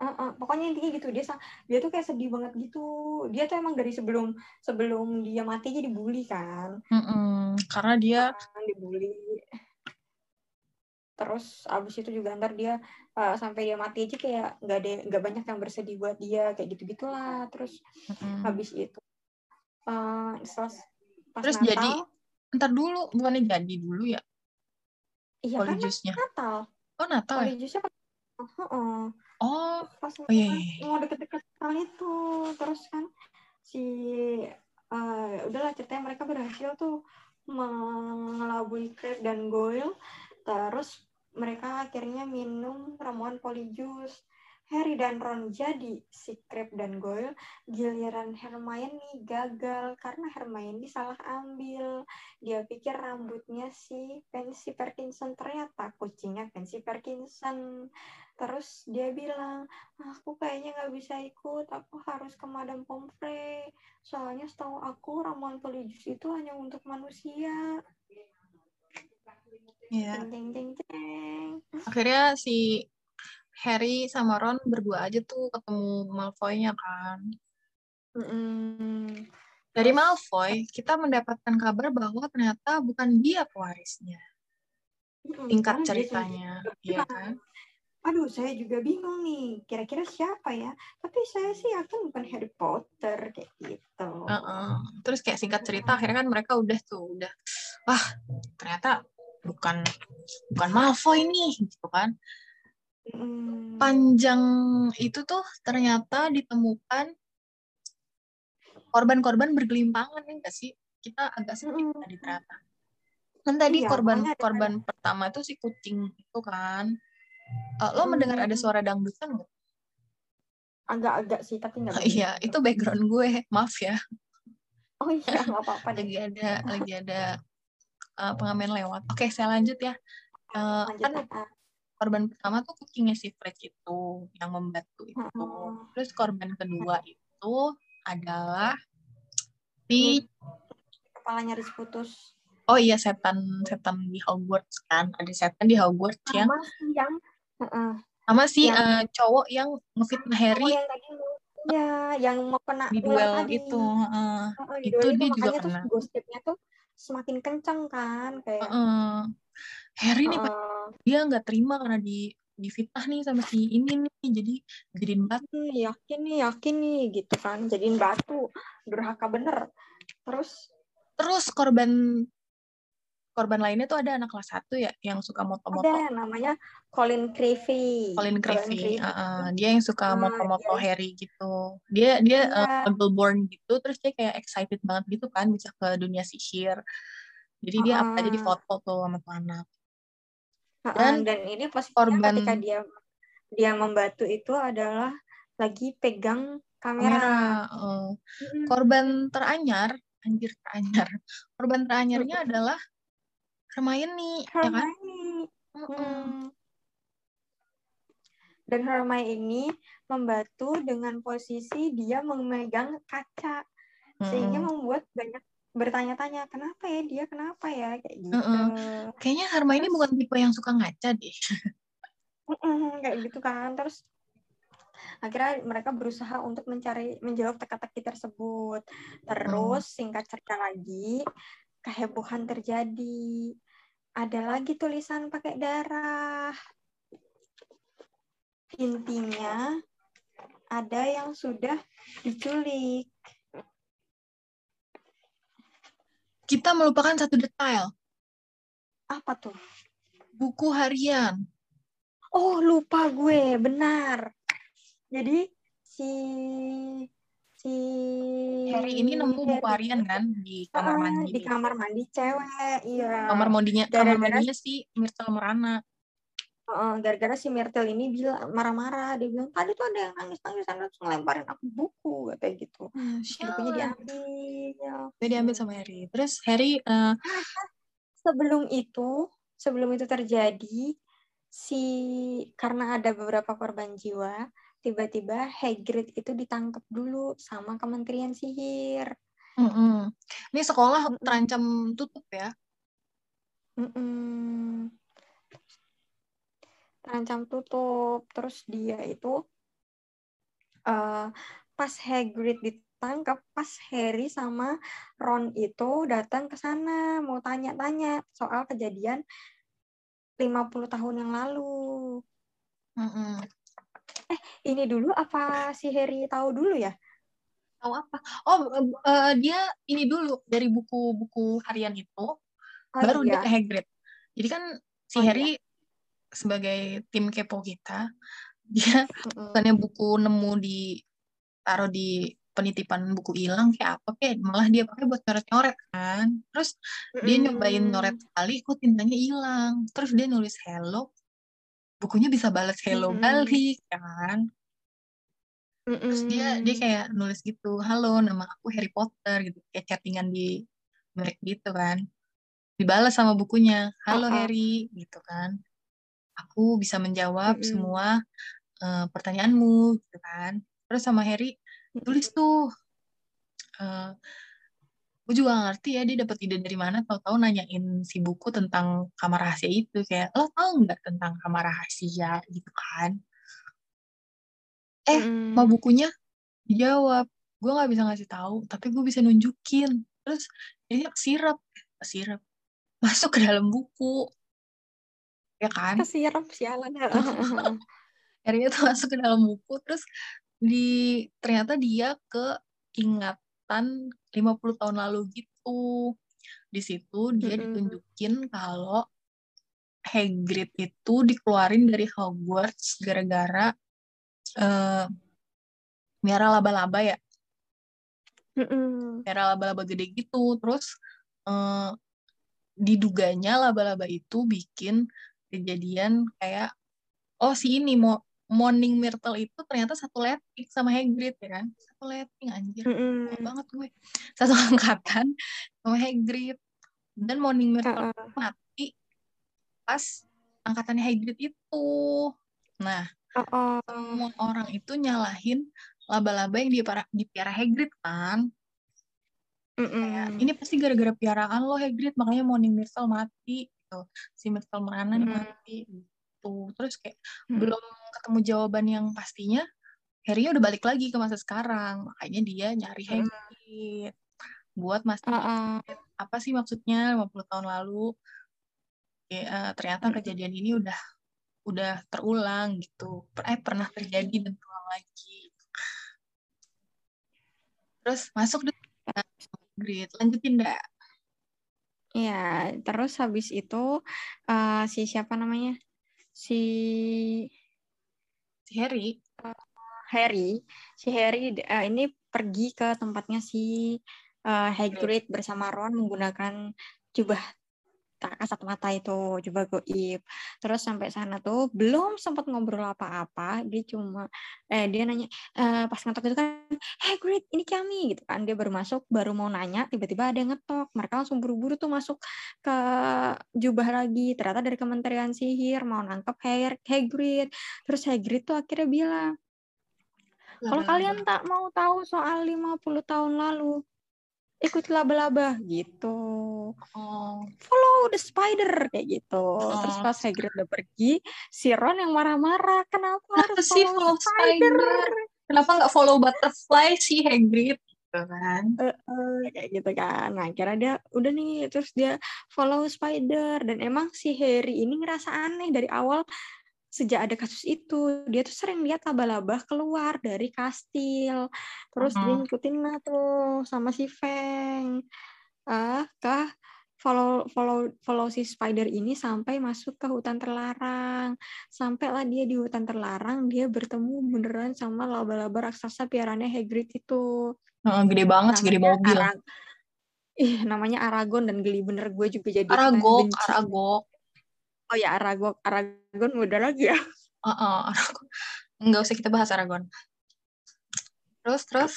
Uh, uh, pokoknya intinya gitu. Dia dia tuh kayak sedih banget gitu. Dia tuh emang dari sebelum sebelum dia mati aja dibully kan. Mm-mm. karena dia Kan, dibully. Terus abis itu juga ntar dia uh, sampai dia mati aja kayak nggak ada nggak banyak yang bersedih buat dia kayak gitu gitulah terus Mm-mm. habis itu uh, setelah pas terus Natal, jadi ntar dulu bukannya jadi dulu ya iya kan Polyjuice-nya Natal. Oh Natal ya? Polyjuice-nya pas Heeh. oh pas Oh, iya, iya, iya. mau deket-deket kali itu terus kan si eh, udahlah ceritanya mereka berhasil tuh mengelabui Crab dan Goyle. Terus mereka akhirnya minum ramuan polyjuice Harry dan Ron jadi si Crab dan Goyle giliran Hermione gagal karena Hermione salah ambil. Dia pikir rambutnya si Pansy Parkinson ternyata kucingnya Pansy Parkinson terus dia bilang aku kayaknya nggak bisa ikut aku harus ke Madame Pomfrey. Soalnya setahu aku ramuan polyjuice itu hanya untuk manusia. Iya. jeng jeng jeng jeng akhirnya si Harry sama Ron berdua aja tuh ketemu Malfoy-nya kan. Mm-mm. dari Malfoy kita mendapatkan kabar bahwa ternyata bukan dia pewarisnya. Mm-mm, tingkat ceritanya ya bilang, kan? Aduh saya juga bingung nih kira-kira siapa ya? Tapi saya sih yakin bukan Harry Potter kayak gitu. Heeh. terus kayak singkat cerita akhirnya kan mereka udah tuh udah wah ternyata bukan bukan Malfoy nih gitu kan Panjang itu tuh ternyata ditemukan korban-korban bergelimpangan ya nggak sih kita agak sedih Mm-mm. tadi ternyata kan tadi Iya, korban makanya ada- korban pertama itu si kucing itu kan Eh, lo mendengar ada Hmm. suara dangdutan nggak? agak-agak sih tapi nggak [LAUGHS] iya begitu. itu background gue maaf ya oh iya nggak apa-apa lagi ada lagi ada eh, pengamen lewat oke saya lanjut ya Eh, lanjut kan. Korban pertama tuh kucingnya si Fred itu yang membantu itu Heeh. terus korban kedua itu adalah si kepalanya harus putus oh iya setan setan di Hogwarts kan ada setan di Hogwarts yang sama si yang Heeh. sama si yang- eh, cowok yang ngefitnah Oh, Harry yang tadi ya yang mau kena di duel tadi. itu heeh. Heeh, di Itu duel dia juga makanya tuh kena. gosipnya tuh semakin kencang kan kayak Heeh. Harry nih heeh, dia nggak terima karena di difitnah nih sama si ini nih jadi jadiin batu. "Hmm, yakin nih yakin nih gitu kan. Jadiin batu durhaka bener. Terus? Terus korban korban lainnya tuh ada anak kelas satu ya yang suka ada moto-moto. Yang namanya Colin Creevy. Colin Creevy Creevy. heeh. dia yang suka Ah, moto-moto dia- Harry gitu. Dia dia Iya. eh, Dumbledore gitu terus dia kayak excited banget gitu kan bisa ke dunia sihir jadi dia apa aja di Ah. foto tuh sama tuh anak Dan dan, ini posisinya korban- ketika dia dia membantu itu adalah lagi pegang kamera kamera, eh. Mm-mm. korban teranyar anjir teranyar korban teranyarnya adalah Hermione ya kan Hermione. Hmm. dan Hermione ini membantu dengan posisi dia memegang kaca sehingga membuat banyak bertanya-tanya kenapa ya dia kenapa ya kayak gitu. Uh -uh. Kayaknya Hermione ini bukan tipe yang suka ngaca deh. kayak gitu kan. Terus akhirnya mereka berusaha untuk mencari menjawab teka-teki tersebut. Terus singkat cerita lagi kehebohan terjadi. Ada lagi tulisan pakai darah. Intinya ada yang sudah diculik. Kita melupakan satu detail. Apa tuh? Buku harian. Oh, lupa gue, benar. Jadi si si Harry ini nemu buku harian kan di kamar mandi. Di kamar mandi cewek, iya. Kamar mandinya, kamar mandinya si Myrtle Merana gara-gara si Myrtle ini bilang marah-marah dia bilang tadi tuh ada yang nangis-nangis terus ngelemparin aku buku kayak gitu. Bukunya diambil. Dia diambil sama Harry. Terus Harry uh... sebelum itu sebelum itu terjadi si karena ada beberapa korban jiwa tiba-tiba Hagrid itu ditangkap dulu sama Kementerian Sihir. Mm -mm. ini sekolah terancam tutup ya? Mm -mm terancam tutup. Terus dia itu uh, pas Hagrid ditangkap, pas Harry sama Ron itu datang ke sana mau tanya-tanya soal kejadian 50 tahun yang lalu. Mm -hmm. Eh, ini dulu apa si Harry tahu dulu ya? Tahu apa? Oh, uh, dia ini dulu dari buku-buku harian itu oh, baru iya. dia ke Hagrid. Jadi kan si oh, Harry iya sebagai tim kepo kita [LAUGHS] dia bukannya buku nemu di taruh di penitipan buku hilang kayak apa kayak malah dia pakai buat coret-coret kan. Terus mm. dia nyobain nyoret sekali kok tintanya hilang. Terus dia nulis hello. Bukunya bisa balas hello mm. balik kan. Terus dia dia kayak nulis gitu halo nama aku Harry Potter gitu. Kayak chattingan di merek gitu kan. Dibalas sama bukunya halo uh -uh. Harry gitu kan aku bisa menjawab mm -hmm. semua uh, pertanyaanmu gitu kan. Terus sama Harry tulis tuh uh, gue juga gak ngerti ya dia dapat ide dari mana. Tahu-tahu nanyain si buku tentang kamar rahasia itu kayak lo tau nggak tentang kamar rahasia? Gitu kan. Eh mm. mau bukunya? Dijawab. Gue nggak bisa ngasih tahu tapi gue bisa nunjukin. Terus ini sirap sirap masuk ke dalam buku ya kan? Kesiram sialan. [LAUGHS] Akhirnya tuh [LAUGHS] masuk ke dalam buku terus di ternyata dia ke ingatan 50 tahun lalu gitu. Di situ dia mm-hmm. ditunjukin kalau Hagrid itu dikeluarin dari Hogwarts gara-gara uh, miara laba-laba ya. Mm-hmm. miara laba-laba gede gitu. Terus uh, diduganya laba-laba itu bikin kejadian kayak oh si ini mau Morning Myrtle itu ternyata satu letting sama Hagrid ya kan? Satu letting anjir. Mm -hmm. banget gue. Satu [LAUGHS] angkatan sama Hagrid. Dan Morning Myrtle uh -uh. mati pas angkatannya Hagrid itu. Nah uh -uh. semua orang itu nyalahin laba-laba yang dipiara, dipiara Hagrid kan? Mm kayak ini pasti gara-gara piaraan lo Hagrid. Makanya Morning Myrtle mati gitu si Myrtle Merana hmm. mati gitu terus kayak hmm. belum ketemu jawaban yang pastinya Harry udah balik lagi ke masa sekarang makanya dia nyari hmm. Hagrid buat mas uh -uh. apa sih maksudnya 50 tahun lalu ya, uh, ternyata hmm. kejadian ini udah udah terulang gitu eh pernah terjadi dan terulang lagi terus masuk deh Hagrid lanjutin dah Ya, terus habis itu uh, si siapa namanya? Si si Harry. Uh, Harry, si Harry uh, ini pergi ke tempatnya si uh, Hagrid bersama Ron menggunakan jubah tak kasat mata itu coba goib. Terus sampai sana tuh belum sempat ngobrol apa-apa. Dia cuma eh dia nanya eh, pas ngetok itu kan hey great ini kami gitu kan. Dia baru masuk baru mau nanya tiba-tiba ada yang ngetok. Mereka langsung buru-buru tuh masuk ke jubah lagi. Ternyata dari Kementerian Sihir mau nangkep Hagrid terus Hagrid tuh akhirnya bilang kalau kalian tak mau tahu soal 50 tahun lalu ikut laba-laba gitu. Oh. Follow the spider kayak gitu. Oh. Terus pas Hagrid udah pergi, si Ron yang marah-marah, kenapa harus sih follow spider? spider? Kenapa nggak follow butterfly si Hagrid? Gitu kan? Uh, uh, kayak gitu kan. Nah, kira dia udah nih, terus dia follow spider dan emang si Harry ini ngerasa aneh dari awal sejak ada kasus itu dia tuh sering lihat laba-laba keluar dari kastil terus uh -huh. dia ngikutin lah tuh sama si Feng. Ah uh, kah? Follow follow follow si spider ini sampai masuk ke hutan terlarang. Sampailah dia di hutan terlarang dia bertemu beneran sama laba-laba raksasa piarannya Hagrid itu. Gede banget namanya segede mobil Arag ih namanya Aragon dan geli bener gue juga jadi Aragog Aragog Oh ya Aragon, Aragon udah lagi ya. Uh -uh, Aragon. Nggak usah kita bahas Aragon. Terus terus.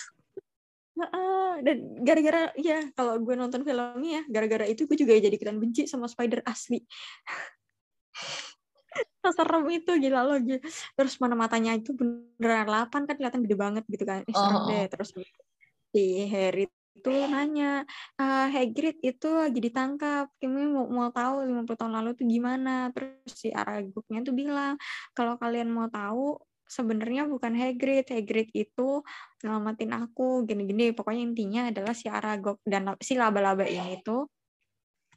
Uh, dan gara-gara ya kalau gue nonton filmnya ya gara-gara itu gue juga jadi ikutan benci sama Spider asli. [LAUGHS] serem itu gila loh gitu. terus mana matanya itu beneran lapan kan kelihatan gede banget gitu kan eh, serem oh. deh terus si Harry itu nanya uh, Hagrid itu lagi ditangkap. Kami mau mau tahu 50 tahun lalu itu gimana? Terus si Aragognya tuh bilang kalau kalian mau tahu sebenarnya bukan Hagrid Hagrid itu nyelamatin aku. Gini-gini. Pokoknya intinya adalah si Aragog dan si laba-laba ini tuh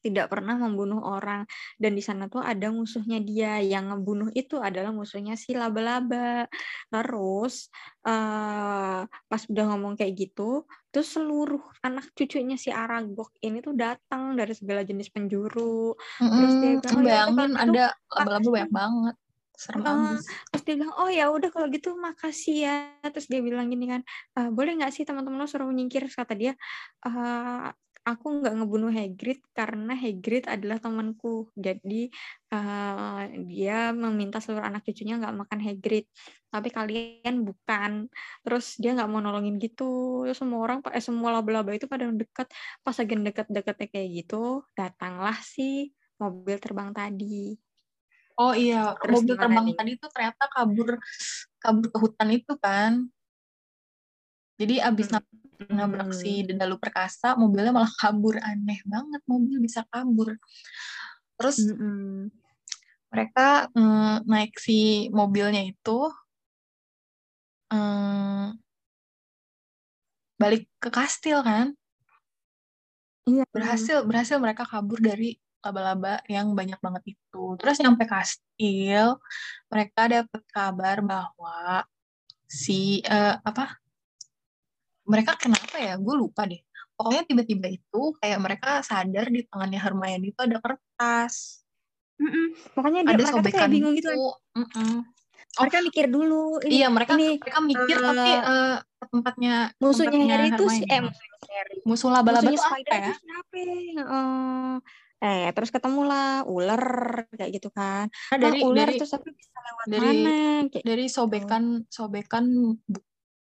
tidak pernah membunuh orang. Dan di sana tuh ada musuhnya dia. Yang ngebunuh itu adalah musuhnya si laba-laba. Terus uh, pas udah ngomong kayak gitu terus seluruh anak cucunya si Aragog ini tuh datang dari segala jenis penjuru. Mm-hmm. terus dia bilang oh, ya, ada laba-laba banyak banget. Serem uh, terus dia bilang oh ya udah kalau gitu makasih ya. Terus dia bilang gini kan uh, boleh nggak sih teman-teman lo suruh menyingkir kata dia uh, aku nggak ngebunuh Hagrid karena Hagrid adalah temanku. Jadi uh, dia meminta seluruh anak cucunya nggak makan Hagrid, tapi kalian bukan. Terus dia nggak mau nolongin gitu. Terus semua orang, eh, semua laba-laba itu pada dekat. Pas lagi deket-deketnya kayak gitu, datanglah si mobil terbang tadi. Oh iya, Terus mobil terbang nih? tadi itu ternyata kabur kabur ke hutan itu kan. Jadi abis hmm nabrak hmm. si Dendalu Perkasa mobilnya malah kabur. Aneh banget mobil bisa kabur. Terus hmm. mereka mm, naik si mobilnya itu mm, balik ke kastil kan? Iya berhasil berhasil mereka kabur dari laba-laba yang banyak banget itu. Terus nyampe kastil mereka dapat kabar bahwa si uh, apa mereka kenapa ya? Gue lupa deh. Pokoknya tiba-tiba itu kayak mereka sadar di tangannya Hermione itu ada kertas. Mm -mm. pokoknya dia, ada sobekan bingung gitu. mm -mm. Oh, mereka mikir dulu ini, iya mereka ini, mereka mikir uh, tapi uh, tempatnya musuhnya tempatnya Harry itu si eh, musuh laba-laba itu apa ya? siapa? Uh, eh terus ketemulah ular kayak gitu kan. Nah, dari ular dari, terus tapi bisa lewat dari, mana? Kayak dari gitu. sobekan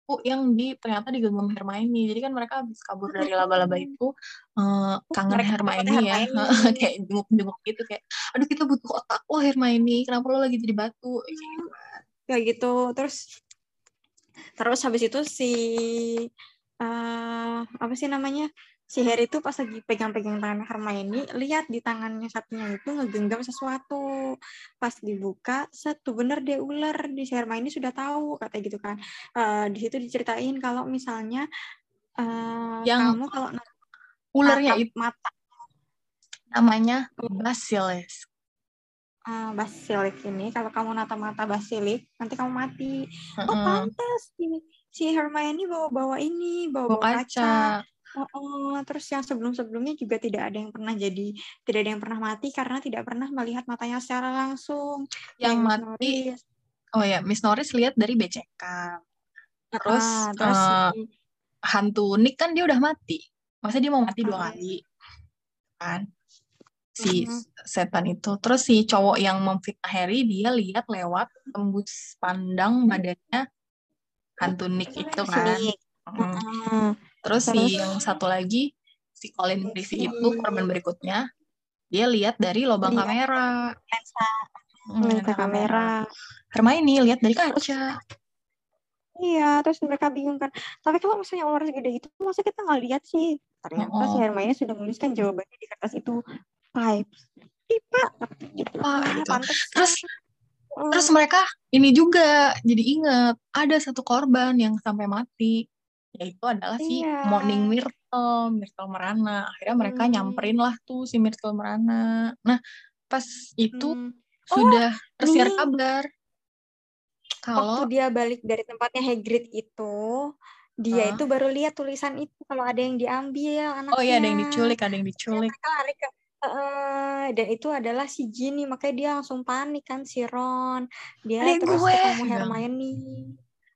sobekan yang di ternyata digenggam Hermione. Jadi kan mereka habis kabur dari [LAUGHS] laba-laba itu uh, kangen mereka Hermione ya, Hermione. [LAUGHS] kayak jenguk-jenguk gitu kayak, aduh kita butuh otak lo Hermione, kenapa lo lagi jadi batu? Kayak gitu. Kayak gitu. Terus terus habis itu si uh, apa sih namanya? Si Harry itu pas lagi pegang-pegang tangan Hermione lihat di tangannya satunya itu ngegenggam sesuatu. Pas dibuka satu bener dia ular. Di si Hermione sudah tahu kata gitu kan. Uh, di situ diceritain kalau misalnya uh, yang kamu kalau ularnya itu mata namanya basilis. Uh, basilik ini. Kalau kamu nata mata basilik nanti kamu mati. Uh -uh. oh pantas si si Hermione bawa bawa ini bawa bawa, bawa kaca, kaca Oh, oh, terus yang sebelum-sebelumnya juga tidak ada yang pernah jadi tidak ada yang pernah mati karena tidak pernah melihat matanya secara langsung. Yang mati. Norris. Oh ya, Miss Norris lihat dari BCK. Terus, ah, terus uh, si... hantu Nick kan dia udah mati. Masa dia mau mati dua kali? Kan? Si uh-huh. setan itu. Terus si cowok yang memfitnah Harry dia lihat lewat tembus pandang badannya hantu Nick itu kan. Uh-huh. Terus, si yang satu lagi si Colin Creevy itu korban berikutnya dia lihat dari lubang Lihat. kamera. Lensa Hmm, lensa kamera. Hermione lihat dari kaca. Iya terus mereka bingung kan. Tapi kalau misalnya ular segede itu? Masa kita nggak lihat sih. Ternyata Oh. si Hermione sudah menuliskan jawabannya di kertas itu. Pipes pipa gitu. Pipa, gitu. pantesan. terus Hmm. terus mereka ini juga jadi inget ada satu korban yang sampai mati yaitu adalah si Iya. Morning Myrtle Myrtle Merana akhirnya mereka Hmm. nyamperin lah tuh si Myrtle Merana nah pas itu Hmm. sudah tersiar nih. kabar waktu kalau dia balik dari tempatnya Hagrid itu dia Hah? itu baru lihat tulisan itu kalau ada yang diambil anaknya oh iya ada yang diculik ada yang Terus diculik mereka lari ke Eh, dan itu adalah si Ginny makanya dia langsung panik kan si Ron dia Adik terus gue, ketemu bilang. Hermione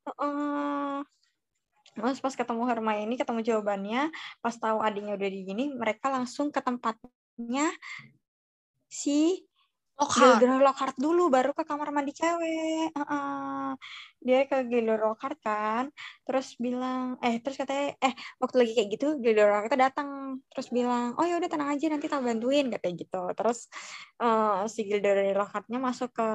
Heeh. Terus pas ketemu Hermione ketemu jawabannya pas tahu adiknya udah di gini mereka langsung ke tempatnya si Lockhart Gilderoy Lockhart dulu baru ke kamar mandi cewek Heeh. Dia ke Gilderoy Lockhart kan terus bilang eh terus katanya eh waktu lagi kayak gitu Gilderoy Lockhart datang terus bilang oh ya udah tenang aja nanti tak bantuin katanya gitu terus eh, si Gilderoy Lockhartnya masuk ke,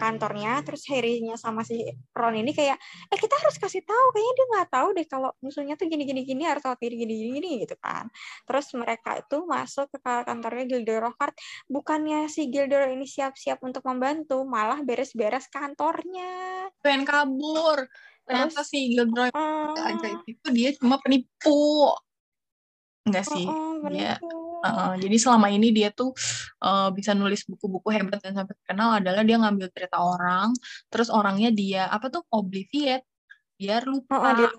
kantornya terus Harry-nya sama si Ron ini kayak eh kita harus kasih tahu kayaknya dia nggak tahu deh kalau musuhnya tuh gini gini gini harus khawatir gini gini gini gitu kan terus mereka itu masuk ke kantornya Gilderoy Lockhart bukannya si Gilderoy ini siap-siap untuk membantu, malah beres-beres kantornya. Pengen kabur ternyata si Gilderoy eh, ajaib itu dia cuma penipu enggak sih dia penipu. Uh, jadi selama ini dia tuh uh, bisa nulis buku-buku hebat dan sampai terkenal adalah dia ngambil cerita orang, terus orangnya dia apa tuh obliviate, biar lupa. oh, dia,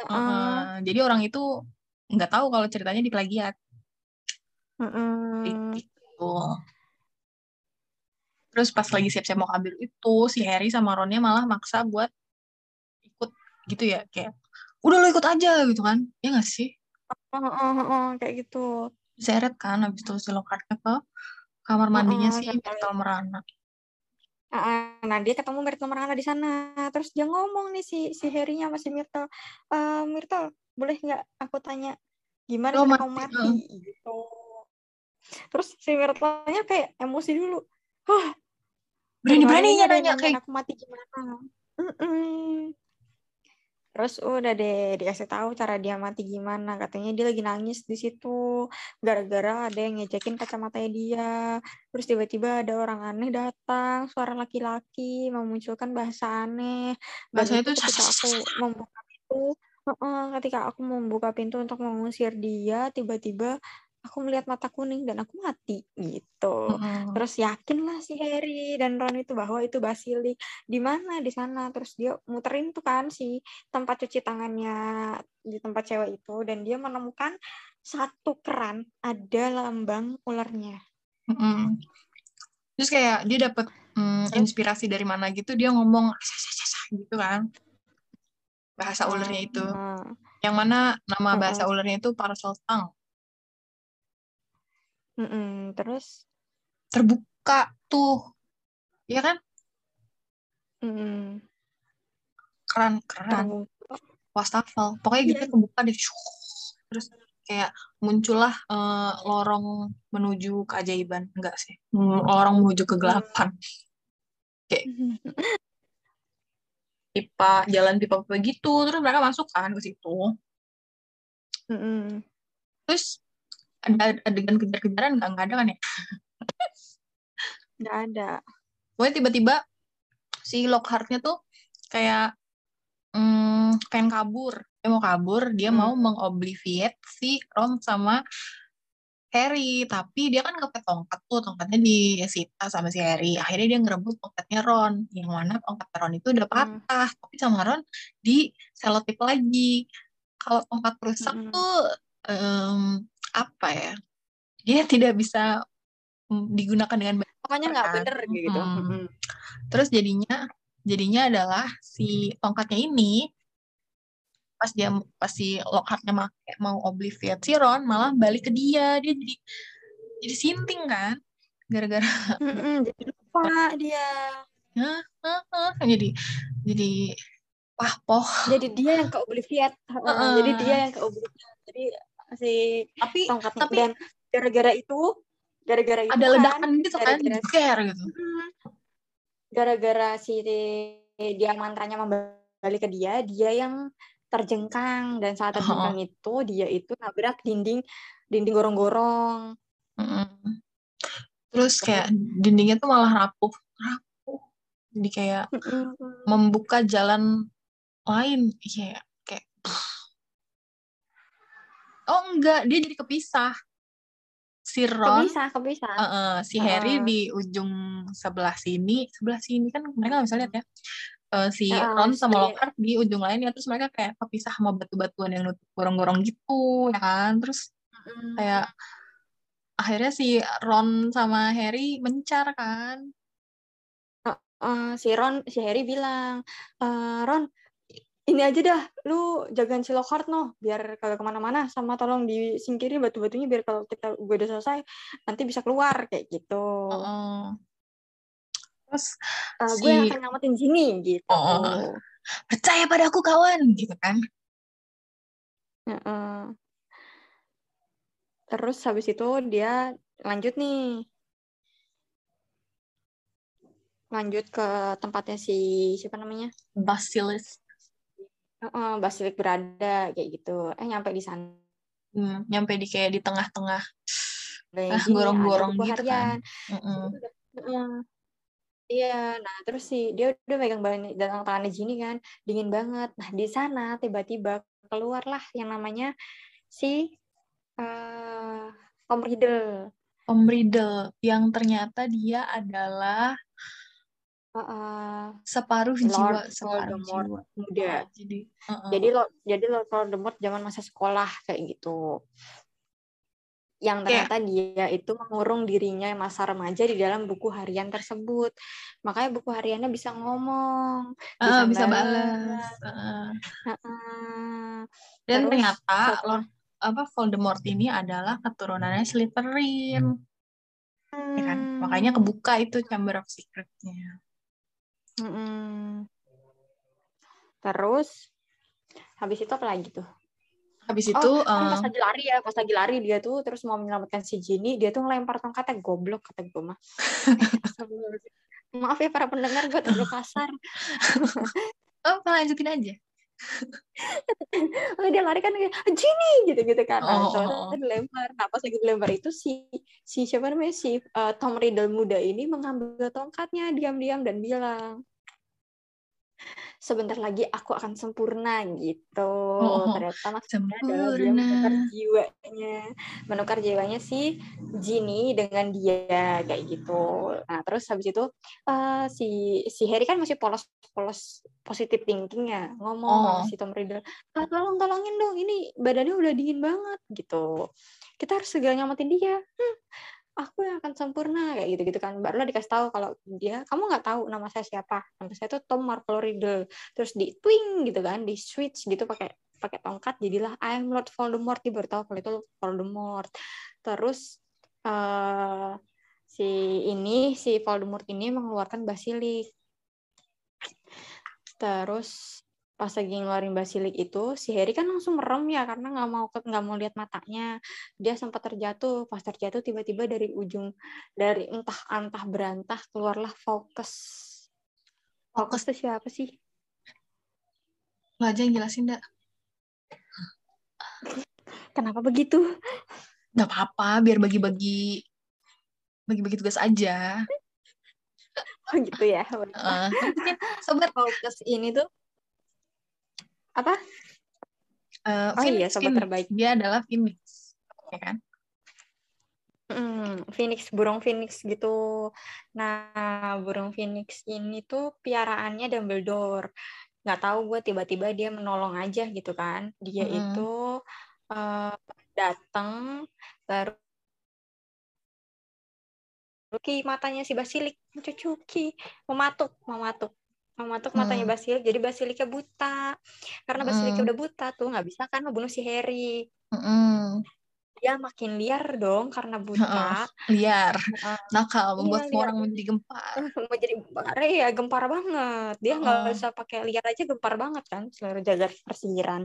Uh, uh, jadi orang itu nggak tahu kalau ceritanya diplagiat. Mm-mm. Gitu. Terus pas lagi siap-siap mau kabur itu si Harry sama Ronnya malah maksa buat ikut gitu ya kayak udah lo ikut aja gitu kan ya nggak sih Oh, oh, oh, oh, kayak gitu. seret kan habis itu si Lockhartnya ke kamar mandinya Oh, si sampai- Myrtle Merana Ah, Nah, dia ketemu Myrtle Merana di sana. Terus dia ngomong nih si si Harry-nya sama si Myrtle. "Eh, Myrtle, boleh nggak aku tanya gimana cara kamu mati, mati? Gitu. Terus si Myrtle-nya kayak emosi dulu. Hah, berani-beraninya nanya kayak aku mati gimana? Mm-mm. terus udah deh dikasih tahu cara dia mati gimana. Katanya dia lagi nangis di situ. Gara-gara ada yang ngejekin kacamatanya dia. Terus tiba-tiba ada orang aneh datang. Suara laki-laki memunculkan bahasa aneh. Dan bahasanya itu ketika aku membuka pintu. Ketika aku membuka pintu untuk mengusir dia tiba-tiba aku melihat mata kuning dan aku mati gitu. Mm-mm. terus yakinlah si Harry dan Ron itu bahwa itu basilik di mana? Di sana. Terus dia muterin tuh kan si tempat cuci tangannya di tempat cewek itu. Dan dia menemukan satu keran ada lambang ularnya. Mm-mm. terus kayak dia dapet mm, inspirasi dari mana gitu dia ngomong gitu kan. Bahasa ulernya itu. Nah, yang mana nama bahasa ulernya itu parcel tongue mm-mm. terus? Terbuka tuh. Ya kan? Mm-mm. keran terbuka wastafel. Pokoknya gitu Iya. kebuka deh. Terus kayak muncullah eh, lorong menuju keajaiban. Enggak sih. Mm, lorong menuju kegelapan. [LAUGHS] Pipa jalan pipa pipa gitu. Terus mereka masuk kan ke situ. Mm-mm. terus ada adegan kejar-kejaran nggak nggak ada kan ya? Nggak ada. Pokoknya tiba-tiba si Lockhart-nya tuh kayak mm, pengen kabur. Dia mau kabur dia Hmm. mau mengobliviate si Ron sama Harry. Tapi dia kan kepet tongkat tuh tongkatnya disita sama si Harry. Akhirnya dia ngerebut tongkatnya Ron yang mana tongkat Ron itu udah Hmm. patah. Tapi sama Ron di selotip lagi. Kalau tongkat rusak Mm-mm. tuh em, apa ya? Dia tidak bisa mm, digunakan dengan baik. Pokoknya nggak kan? bener gitu. Mm. Mm-mm. Terus jadinya jadinya adalah si tongkatnya ini pas dia pas si Lockhart-nya make mau obliviate si Ron malah balik ke dia. Dia jadi jadi sinting kan? Gara-gara jadi lupa dia. Jadi jadi pahpoh jadi dia yang ke obliviate. Heeh, Heeh. jadi dia yang ke obliviate. Jadi si tapi tongkatnya tapi dan gara-gara itu gara-gara itu ada kan, ledakan gitu kan gara-gara gitu. Gara-gara si dia mantranya membalik ke dia dia yang terjengkang. Dan saat terjengkang oh. itu dia itu nabrak dinding dinding gorong-gorong. Mm terus kayak dindingnya tuh malah rapuh rapuh. Jadi kayak membuka jalan lain. Kayak kayak oh enggak. Dia jadi kepisah. Si Ron. Kepisah kepisah. Uh, uh, si Harry uh. di ujung sebelah sini. Sebelah sini kan mereka nggak bisa lihat ya. Uh, si uh, Ron sama Lockhart di ujung lainnya. Terus mereka kayak kepisah sama batu-batuan yang nutup gorong-gorong gitu ya kan? Terus mm. kayak akhirnya si Ron sama Harry mencar kan? Uh, uh, si Ron si Harry bilang uh, Ron ini aja dah lu jagain si Lockhart no biar kalau ke mana-mana sama tolong disingkiri batu-batunya biar kalau kita gue udah selesai nanti bisa keluar kayak gitu uh, terus uh, si... gue yang akan ngamatin sini gitu uh, percaya padaku kawan gitu kan uh, uh. Terus habis itu dia lanjut nih. Lanjut ke tempatnya si siapa namanya? Basilis. Uh, Basilik berada kayak gitu. Eh nyampe di sana. Hmm, nyampe di kayak di tengah-tengah. Ah, gorong-gorong gitu kan. Uh -uh. Uh, Iya, nah terus sih dia udah megang banyak dalam tangannya Jini kan, dingin banget. Nah di sana tiba-tiba keluarlah yang namanya si uh, Tom Riddle. Tom Riddle yang ternyata dia adalah uh, separuh Lord jiwa separuh Voldemort jiwa muda. Oh, jadi uh -uh. jadi lo jadi Lord Voldemort zaman masa sekolah kayak gitu. Yang ternyata yeah. dia itu mengurung dirinya masa remaja di dalam buku harian tersebut. Makanya buku hariannya bisa ngomong, uh, bisa, bisa balas. Uh. Uh -uh. Dan Terus, ternyata Lord apa Voldemort ini adalah keturunannya Slytherin. Hmm. Ya kan? Makanya kebuka itu Chamber of Secret-nya. Hmm. Terus habis itu apa lagi tuh? Habis oh, itu uh, pas lagi lari ya, pas lagi lari dia tuh terus mau menyelamatkan si Ginny, dia tuh ngelempar tongkatnya goblok kata gue mah. [LAUGHS] Maaf ya para pendengar gue terlalu kasar. [LAUGHS] oh, lanjutin aja oh, dia lari kan Jini gitu gitu kan nah, oh. oh. dilempar nah pas lagi dilempar itu si si siapa namanya si uh, Tom Riddle muda ini mengambil tongkatnya diam-diam dan bilang sebentar lagi aku akan sempurna gitu. Oh, Ternyata maksudnya adalah dia menukar jiwanya, menukar jiwanya si Ginny dengan dia kayak gitu. Nah terus habis itu uh, si si Harry kan masih polos-polos positif thinking ya ngomong oh. si Tom Riddle, ah, tolong tolongin dong ini badannya udah dingin banget gitu. Kita harus segera nyamatin dia. Hmm, aku yang akan sempurna kayak gitu gitu kan. Barulah dikasih tahu kalau dia kamu nggak tahu nama saya siapa. Nama saya itu Tom Marple Riddle. Terus di twing gitu kan di switch gitu pakai pakai tongkat jadilah I am Lord Voldemort. Dia baru tahu kalau itu Voldemort. Terus uh, si ini si Voldemort ini mengeluarkan basilik. Terus pas lagi ngeluarin basilik itu si Harry kan langsung merem ya karena nggak mau nggak mau lihat matanya. Dia sempat terjatuh. Pas terjatuh tiba-tiba dari ujung dari entah antah berantah keluarlah fokus fokus itu siapa sih? Lo aja yang jelasin dak. Kenapa begitu? Nggak apa-apa biar bagi-bagi bagi-bagi tugas aja. Oh gitu ya uh, sobat fokus ini tuh apa? Uh, oh Phoenix, iya, sobat Phoenix. terbaik. Dia adalah Phoenix, ya kan? Hmm, Phoenix, burung Phoenix gitu. Nah, burung Phoenix ini tuh piaraannya Dumbledore. Nggak tahu gue tiba-tiba dia menolong aja gitu kan. Dia hmm. itu uh, datang baru Cuki matanya si Basilik mencucuki mematuk mematuk mematuk matanya hmm. Basilik jadi Basiliknya buta. Karena Basiliknya hmm. udah buta tuh nggak bisa kan membunuh si Harry. Hmm. dia makin liar dong karena buta. Liar. Uh, nakal membuat iya, orang menjadi gempar [LAUGHS] menjadi gempar ya gempar banget. Dia nggak uh. bisa pakai liar aja gempar banget kan selalu jaga persiran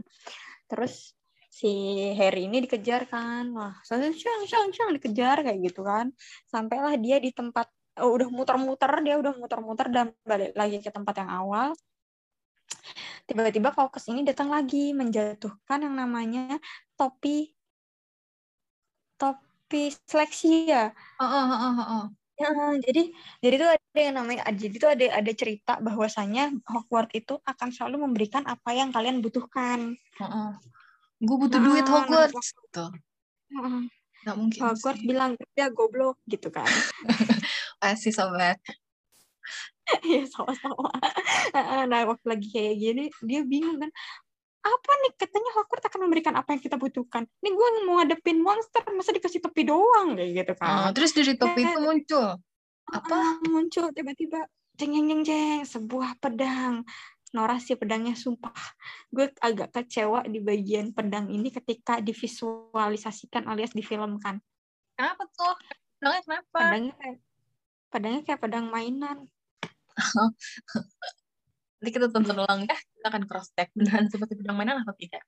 terus si Harry ini dikejar kan. Wah shang shang shang dikejar kayak gitu kan. Sampailah dia di tempat udah muter-muter dia udah muter-muter dan balik lagi ke tempat yang awal. Tiba-tiba fokus ini datang lagi menjatuhkan yang namanya topi topi seleksi ya. Oh, oh, oh, oh, oh. Ya, jadi jadi tuh ada yang namanya jadi itu ada ada cerita bahwasanya Hogwarts itu akan selalu memberikan apa yang kalian butuhkan. Uh -uh gue butuh nah, duit Hogwarts. tuh nggak mungkin Hogwarts sih. bilang ya goblok gitu kan [LAUGHS] masih sobat. [LAUGHS] Iya sama-sama. Nah waktu lagi kayak gini dia bingung kan apa nih katanya Hogwarts akan memberikan apa yang kita butuhkan. Ini gue mau ngadepin monster masa dikasih topi doang? Kayak gitu kan. Oh, terus dari topi itu muncul? Apa? muncul tiba-tiba jeng jeng jeng jeng sebuah pedang. Nora si pedangnya sumpah. Gue agak kecewa di bagian pedang ini ketika divisualisasikan alias difilmkan. Kenapa tuh? Pedangnya kenapa? Pedangnya kayak pedangnya kayak pedang mainan [LAUGHS] nanti kita tonton ulang ya kita akan cross check beneran seperti pedang mainan atau tidak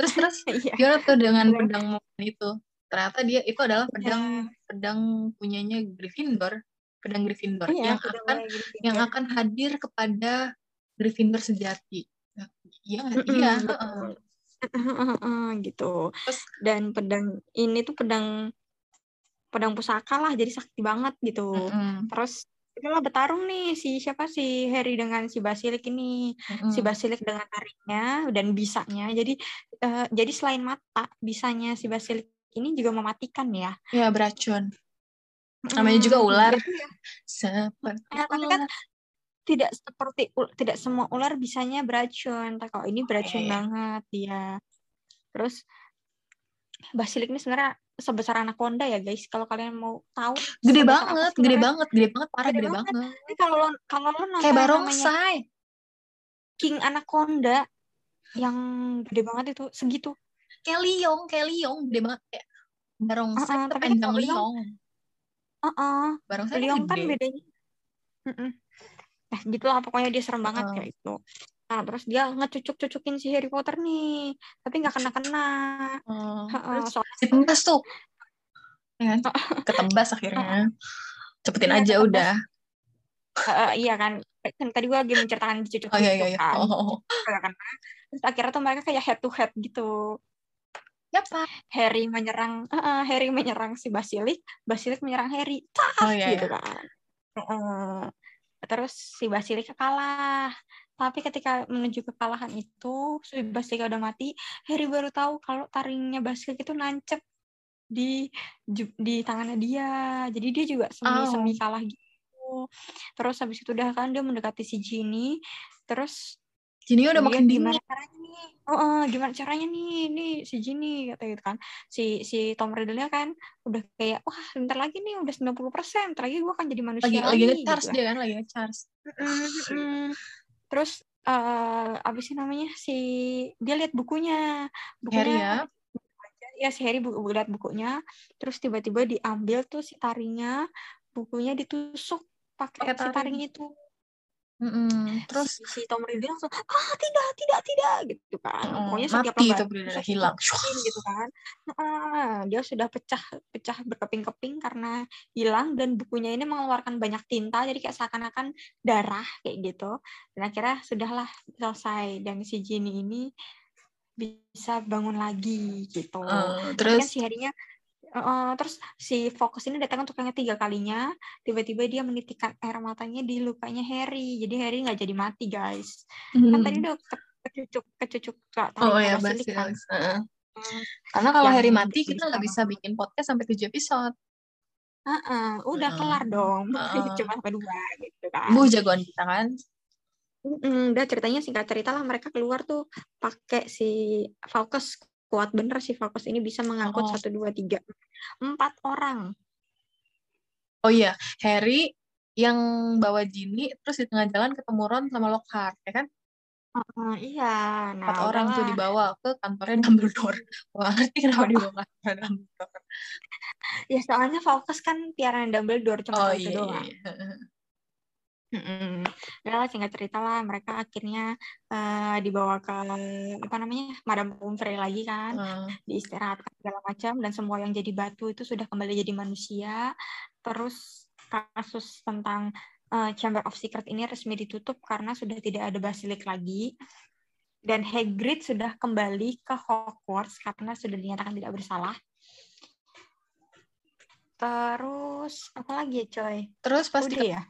terus terus [LAUGHS] iya. gimana tuh dengan iya. pedang mainan itu ternyata dia itu adalah pedang ya. pedang punyanya Gryffindor pedang Gryffindor iya, yang akan Gryffindor. yang akan hadir kepada Gryffindor sejati. Iya nggak? Iya. gitu. Terus, dan pedang ini tuh pedang pedang pusaka lah, jadi sakti banget gitu. Mm-hmm. Terus itulah bertarung nih si siapa si Harry dengan si Basilik ini mm-hmm. si Basilik dengan taringnya dan bisanya jadi uh, jadi selain mata bisanya si Basilik ini juga mematikan ya ya beracun namanya juga ular ya. seperti ya, tapi kan tidak seperti tidak semua ular bisanya beracun. Kalau ini beracun okay. banget dia. Terus basilik ini sebenarnya sebesar anaconda ya guys. Kalau kalian mau tahu. Gede banget, gede banget, gede banget, parah gede, gede banget. banget. Ini kalau lo kalau lo nonton kayak barongsai. King anaconda yang gede banget itu segitu. Kayak liong, kayak liong, gede banget kayak barongsai uh -uh, tapi panjang liong. Uh -uh. Barongsai liong kan bedanya. Uh -uh eh gitulah pokoknya dia serem banget uh. kayak itu nah terus dia ngecucuk-cucukin si Harry Potter nih tapi nggak kena-kena uh, uh, soalnya tuh [LAUGHS] ya ketembas akhirnya cepetin ya, aja udah uh, iya kan kan tadi gue lagi menceritakan dicucuk oh, iya, iya, iya. kan oh. terus akhirnya tuh mereka kayak head to head gitu Siapa? Harry menyerang uh, Harry menyerang si Basilik, Basilik menyerang Harry. oh, iya, gitu iya. kan. Uh, terus si Basilika kalah tapi ketika menuju kekalahan itu si Basilika udah mati Harry baru tahu kalau taringnya Basilika itu nancep di di tangannya dia jadi dia juga semi semi oh. kalah gitu terus habis itu udah kan dia mendekati si Ginny terus Ginny udah makin dingin. Gimana caranya nih? Oh, uh, gimana caranya nih? Nih si Ginny kata gitu kan. Si si Tom Riddle-nya kan udah kayak wah bentar lagi nih udah 90%, persen lagi gue akan jadi manusia lagi. Lagi lagi charge gitu. dia kan, lagi charge. Terus uh, apa sih namanya? Si dia lihat bukunya. Bukunya Harry ya. Ya si Harry bu lihat bukunya, terus tiba-tiba diambil tuh si taringnya, bukunya ditusuk pakai si taring itu Mm-mm. Terus si, si Tom Riddle langsung ah tidak tidak tidak gitu kan. Mm, Pokoknya setiap mati itu Riddle hilang gitu [LAUGHS] kan. Nah, dia sudah pecah pecah berkeping-keping karena hilang dan bukunya ini mengeluarkan banyak tinta jadi kayak seakan-akan darah kayak gitu. Dan akhirnya sudahlah selesai dan si Ginny ini bisa bangun lagi gitu. Uh, terus kan si harinya Uh, terus si fokus ini datang untuk yang ketiga kalinya. Tiba-tiba dia menitikkan air matanya di lukanya Harry. Jadi Harry nggak jadi mati guys. Hmm. kan tadi udah ke kecucuk kecucuk oh ya pasti kan. uh. hmm. karena kalau Harry mati kita nggak bisa bikin podcast sampai tujuh episode. Uh -uh, udah uh, kelar dong. [LAUGHS] Uh, cuma sampai dua gitu kan. Bu jagoan kita kan? Mm, udah ceritanya singkat cerita lah mereka keluar tuh pakai si fokus kuat bener sih fokus ini bisa mengangkut oh. satu dua tiga empat orang oh iya Harry yang bawa Ginny terus di tengah jalan ketemu Ron sama Lockhart ya kan Uh, iya, nah, empat orang tuh dibawa ke kantornya Dumbledore. Wah, ngerti kenapa [LAUGHS] dibawa ke Dumbledore? ya soalnya fokus kan piaran Dumbledore cuma oh, itu iya, doang. Iya. Mm-mm. Ya singkat cerita lah mereka akhirnya uh, dibawa ke apa namanya Madam Pomfrey lagi kan, uh. diistirahatkan segala macam dan semua yang jadi batu itu sudah kembali jadi manusia. Terus kasus tentang uh, Chamber of Secret ini resmi ditutup karena sudah tidak ada basilik lagi dan Hagrid sudah kembali ke Hogwarts karena sudah dinyatakan tidak bersalah. Terus apa lagi ya, coy? Terus pasti ya?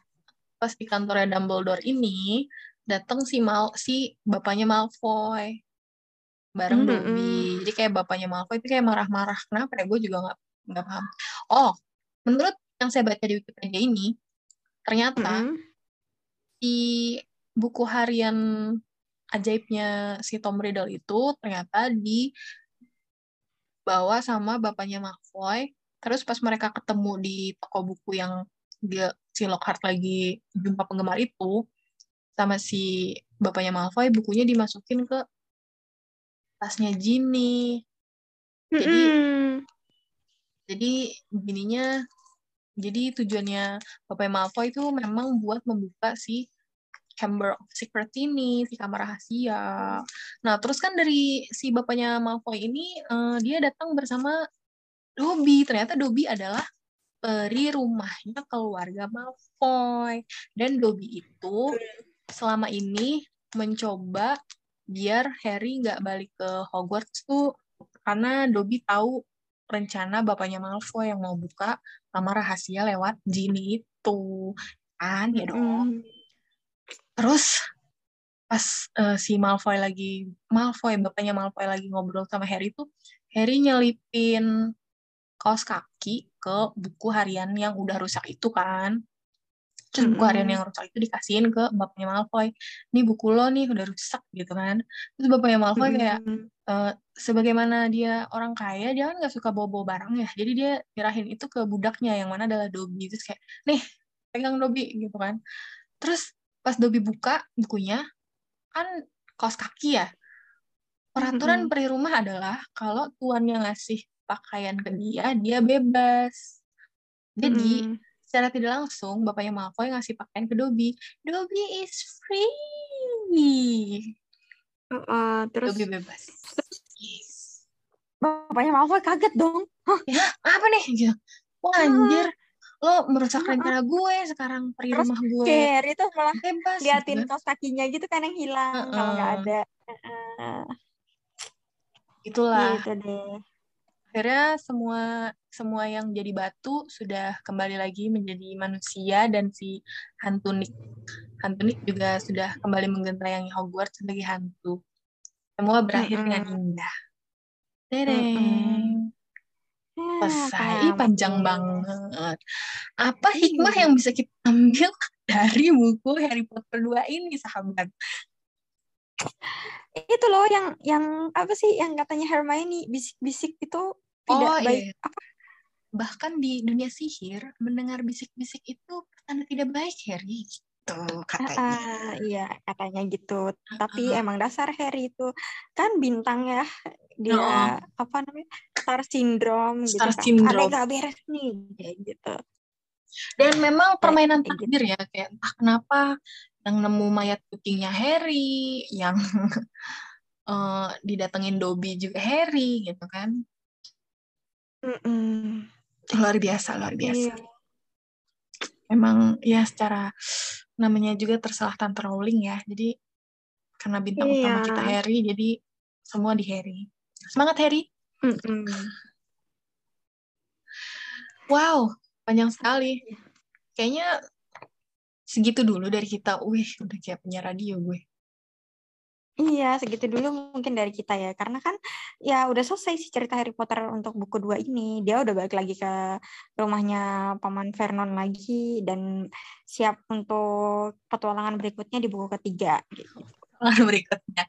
Pas di kantornya Dumbledore ini datang si Mal si bapaknya Malfoy bareng mm -hmm. Dobby. Jadi kayak bapaknya Malfoy itu kayak marah-marah. Kenapa ya? Gue juga nggak nggak paham. Oh, menurut yang saya baca di Wikipedia ini, ternyata mm -hmm. di buku harian ajaibnya si Tom Riddle itu ternyata di bawa sama bapaknya Malfoy. Terus pas mereka ketemu di toko buku yang dia si Lockhart lagi jumpa penggemar itu sama si bapaknya Malfoy bukunya dimasukin ke tasnya Ginny jadi mm -hmm. jadi begininya jadi tujuannya bapaknya Malfoy itu memang buat membuka si Chamber of Secret ini, si kamar rahasia. Nah, terus kan dari si bapaknya Malfoy ini, uh, dia datang bersama Dobby. Ternyata Dobby adalah peri rumahnya keluarga Malfoy. Dan Dobby itu selama ini mencoba biar Harry nggak balik ke Hogwarts tuh karena Dobby tahu rencana bapaknya Malfoy yang mau buka kamar rahasia lewat Ginny itu kan ya dong. Terus pas uh, si Malfoy lagi Malfoy bapaknya Malfoy lagi ngobrol sama Harry tuh Harry nyelipin kaos kaki ke buku harian yang udah rusak itu kan. Terus buku harian yang rusak itu dikasihin ke bapaknya Malfoy. Ini buku lo nih udah rusak gitu kan. Terus bapaknya Malfoy kayak e, sebagaimana dia orang kaya, dia kan gak suka bawa-bawa barang ya. Jadi dia nyerahin itu ke budaknya yang mana adalah Dobby. Terus kayak, nih pegang Dobby gitu kan. Terus pas Dobby buka bukunya, kan kaos kaki ya. Peraturan mm -hmm. peri rumah adalah kalau tuannya ngasih pakaian ke dia, dia bebas. Jadi, hmm. secara tidak langsung, bapaknya Malfoy ngasih pakaian ke Dobby. Dobby is free. Uh, terus Dobby bebas. Yes. Bapaknya Malfoy kaget dong. Hah? Ya, apa nih? Gitu. Wah, anjir. Lo merusak rencana gue sekarang peri rumah gue. Terus itu malah bebas. Liatin gitu. kaos kakinya gitu kan yang hilang. Uh -uh. Kalau nggak ada. Uh. Itulah. Gitu deh akhirnya semua semua yang jadi batu sudah kembali lagi menjadi manusia dan si hantu Nick hantu Nick juga sudah kembali menggentayangi Hogwarts sebagai hantu. Semua berakhir mm -hmm. dengan indah. Tereng. Mm -hmm. Selesai, panjang banget. Apa hikmah yang bisa kita ambil [LAUGHS] dari buku Harry Potter 2 ini, sahabat? Itu loh yang yang apa sih yang katanya Hermione bisik-bisik itu tidak oh, baik. Iya. Apa? Bahkan di dunia sihir, mendengar bisik-bisik itu tanda tidak baik, Harry. Gitu katanya. Uh, iya, katanya gitu. Uh, Tapi emang dasar Harry itu kan bintang ya. Dia uh, apa namanya? Star syndrome Star gitu syndrome. kan. Ada gak beres nih kayak gitu. Dan memang permainan kayak takdir gitu. ya, kayak entah kenapa yang nemu mayat kucingnya Harry, yang uh, [LAUGHS] didatengin Dobby juga Harry gitu kan. Mm-mm. Luar biasa, luar biasa. Iya. Emang ya secara namanya juga tersalah Tante Rowling ya. Jadi karena bintang iya. utama kita Harry, jadi semua di Harry. Semangat Harry. Mm-mm. Wow, panjang sekali. Kayaknya segitu dulu dari kita. Wih, udah kayak punya radio gue. Iya, segitu dulu mungkin dari kita ya. Karena kan ya udah selesai sih cerita Harry Potter untuk buku dua ini. Dia udah balik lagi ke rumahnya Paman Vernon lagi dan siap untuk petualangan berikutnya di buku ketiga. Gitu. Petualangan [LAUGHS] berikutnya.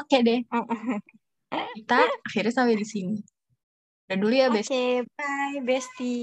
Oke deh. [LAUGHS] kita akhirnya sampai di sini. Udah dulu ya, Besti. Oke, bye Besti.